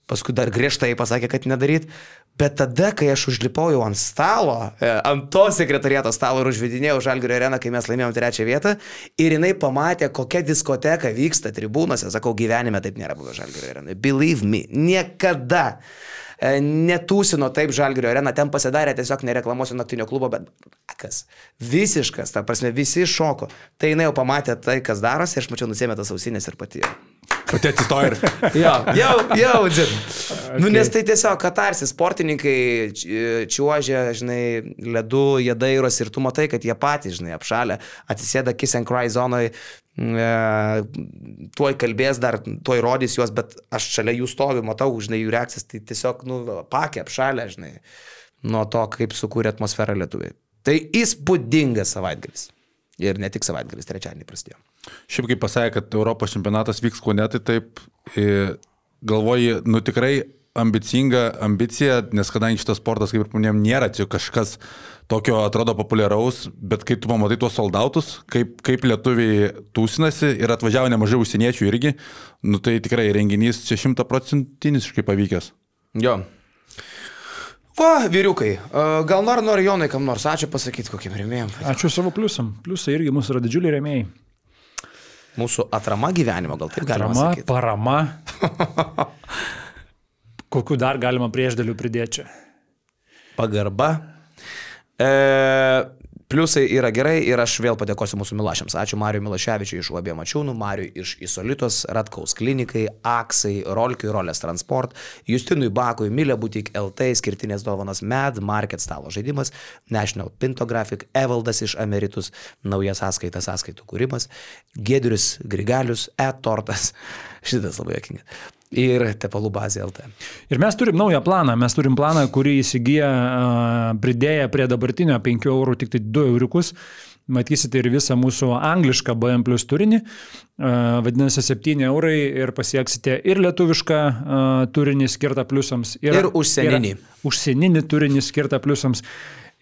paskui dar griežtai pasakė, kad nedaryt. Bet tada, kai aš užlipau jau ant stalo, e, ant to sekretariato stalo ir užvedinėjau Žalgirio areną, kai mes laimėjom trečią vietą, ir jinai pamatė, kokia diskoteka vyksta tribūnose, sakau, gyvenime taip nėra buvę Žalgirio arenai. Believe me, niekada. E, netūsino taip Žalgirio arena, ten pasidarė tiesiog nereklamuosiu naktinio klubo, bet kas? Visiškas, ta prasme, visi šoko. Tai jinai jau pamatė tai, kas darosi, aš mačiau nusėmė tas ausinės ir pati. Pati atsistoja ir. jo, jau, jau, dzin. Okay. Nu, nes tai tiesiog katarsis, sportininkai čiuožia, žinai, ledu, jie dairosi ir tu matai, kad jie patys, žinai, apšalę, atsisėda kiss and cry zonoje, e, tuoj kalbės dar, tuoj rodys juos, bet aš šalia jų stoviu, matau, žinai, jų reakcijas, tai tiesiog, nu, pakė, apšalę, žinai, nuo to, kaip sukūrė atmosferą lietuviai. Tai įspūdingas savaitgalis. Ir ne tik savaitgalis, trečiadienį prasidėjo. Šiaip kaip pasakė, kad Europos čempionatas vyks kaune, tai taip e, galvoji, nu tikrai ambicinga ambicija, nes kadangi šitas sportas, kaip ir paminėjom, nėra čia kažkas tokio atrodo populiaraus, bet kai tu pamatai tuos soldautus, kaip, kaip lietuviai tūsinasi ir atvažiavo nemažai užsieniečių irgi, nu tai tikrai renginys čia šimtaprocentinis kaip pavykęs. Jo. Va, vyriukai, gal nori, nori Jonai kam nors ačiū pasakyti, kokiem remėjim. Ačiū savo pliusam. Pliusai irgi mūsų yra didžiuliai remėjai. Mūsų atrama gyvenimo, gal taip galima Atrama, sakyti. parama. Kokiu dar galima priešdėlių pridėti? Pagarba. E, pliusai yra gerai ir aš vėl padėkosiu mūsų Milašiams. Ačiū Mariu Milaševičiui iš Uabė Mačiūnų, Mariu iš Isolitos, Ratkaus klinikai, Aksai, Rolkiui, Rolės Transport, Justinui Bakui, Milė Butik LT, skirtinės dovanas Med, Market stalo žaidimas, National Pintographic, Evaldas iš Ameritus, nauja sąskaita, sąskaitų kūrimas, Gedrius Grigalius, E-Tortas. Šitas labai jokingas ir tepalų bazė LT. Ir mes turim naują planą. Mes turim planą, kurį įsigiję pridėję prie dabartinio 5 eurų tik tai 2 euriukus. Matysite ir visą mūsų anglišką BM plus turinį, vadinasi 7 eurai ir pasieksite ir lietuvišką turinį skirtą pliusams, ir, ir užsieninį. Ir užsieninį turinį skirtą pliusams.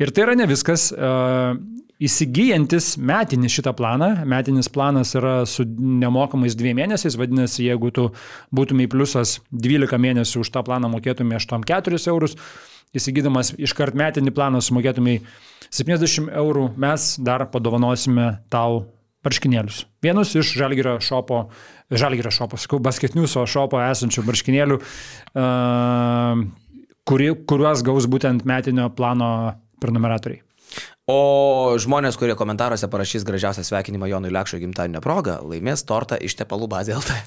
Ir tai yra ne viskas. Įsigijantis metinis šitą planą, metinis planas yra su nemokamais dviem mėnesiais, vadinasi, jeigu tu būtumai pliusas 12 mėnesių už tą planą mokėtumai 84 eurus, įsigydamas iškart metinį planą sumokėtumai 70 eurų, mes dar padovanosime tau marškinėlius. Vienus iš Žalgirio šopo, Žalgirio šopo, sakau, basketniuso šopo esančių marškinėlių, uh, kuri, kuriuos gaus būtent metinio plano prenumeratoriai. O žmonės, kurie komentaruose parašys gražiausią sveikinimą Jonui Lekšo gimtadienio progą, laimės tortą iš tepalų bazė LT.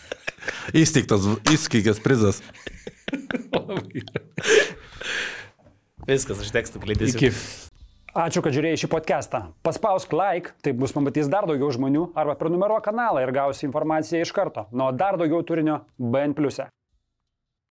Įsteigtas, įsteigtas prizas. Viskas, aš tekstų klėdėsiu. Iki. Ačiū, kad žiūrėjai šį podcastą. Paspausk like, taip bus pamatys dar daugiau žmonių, arba prenumeruok kanalą ir gausi informaciją iš karto. Nuo dar daugiau turinio BN ⁇. E.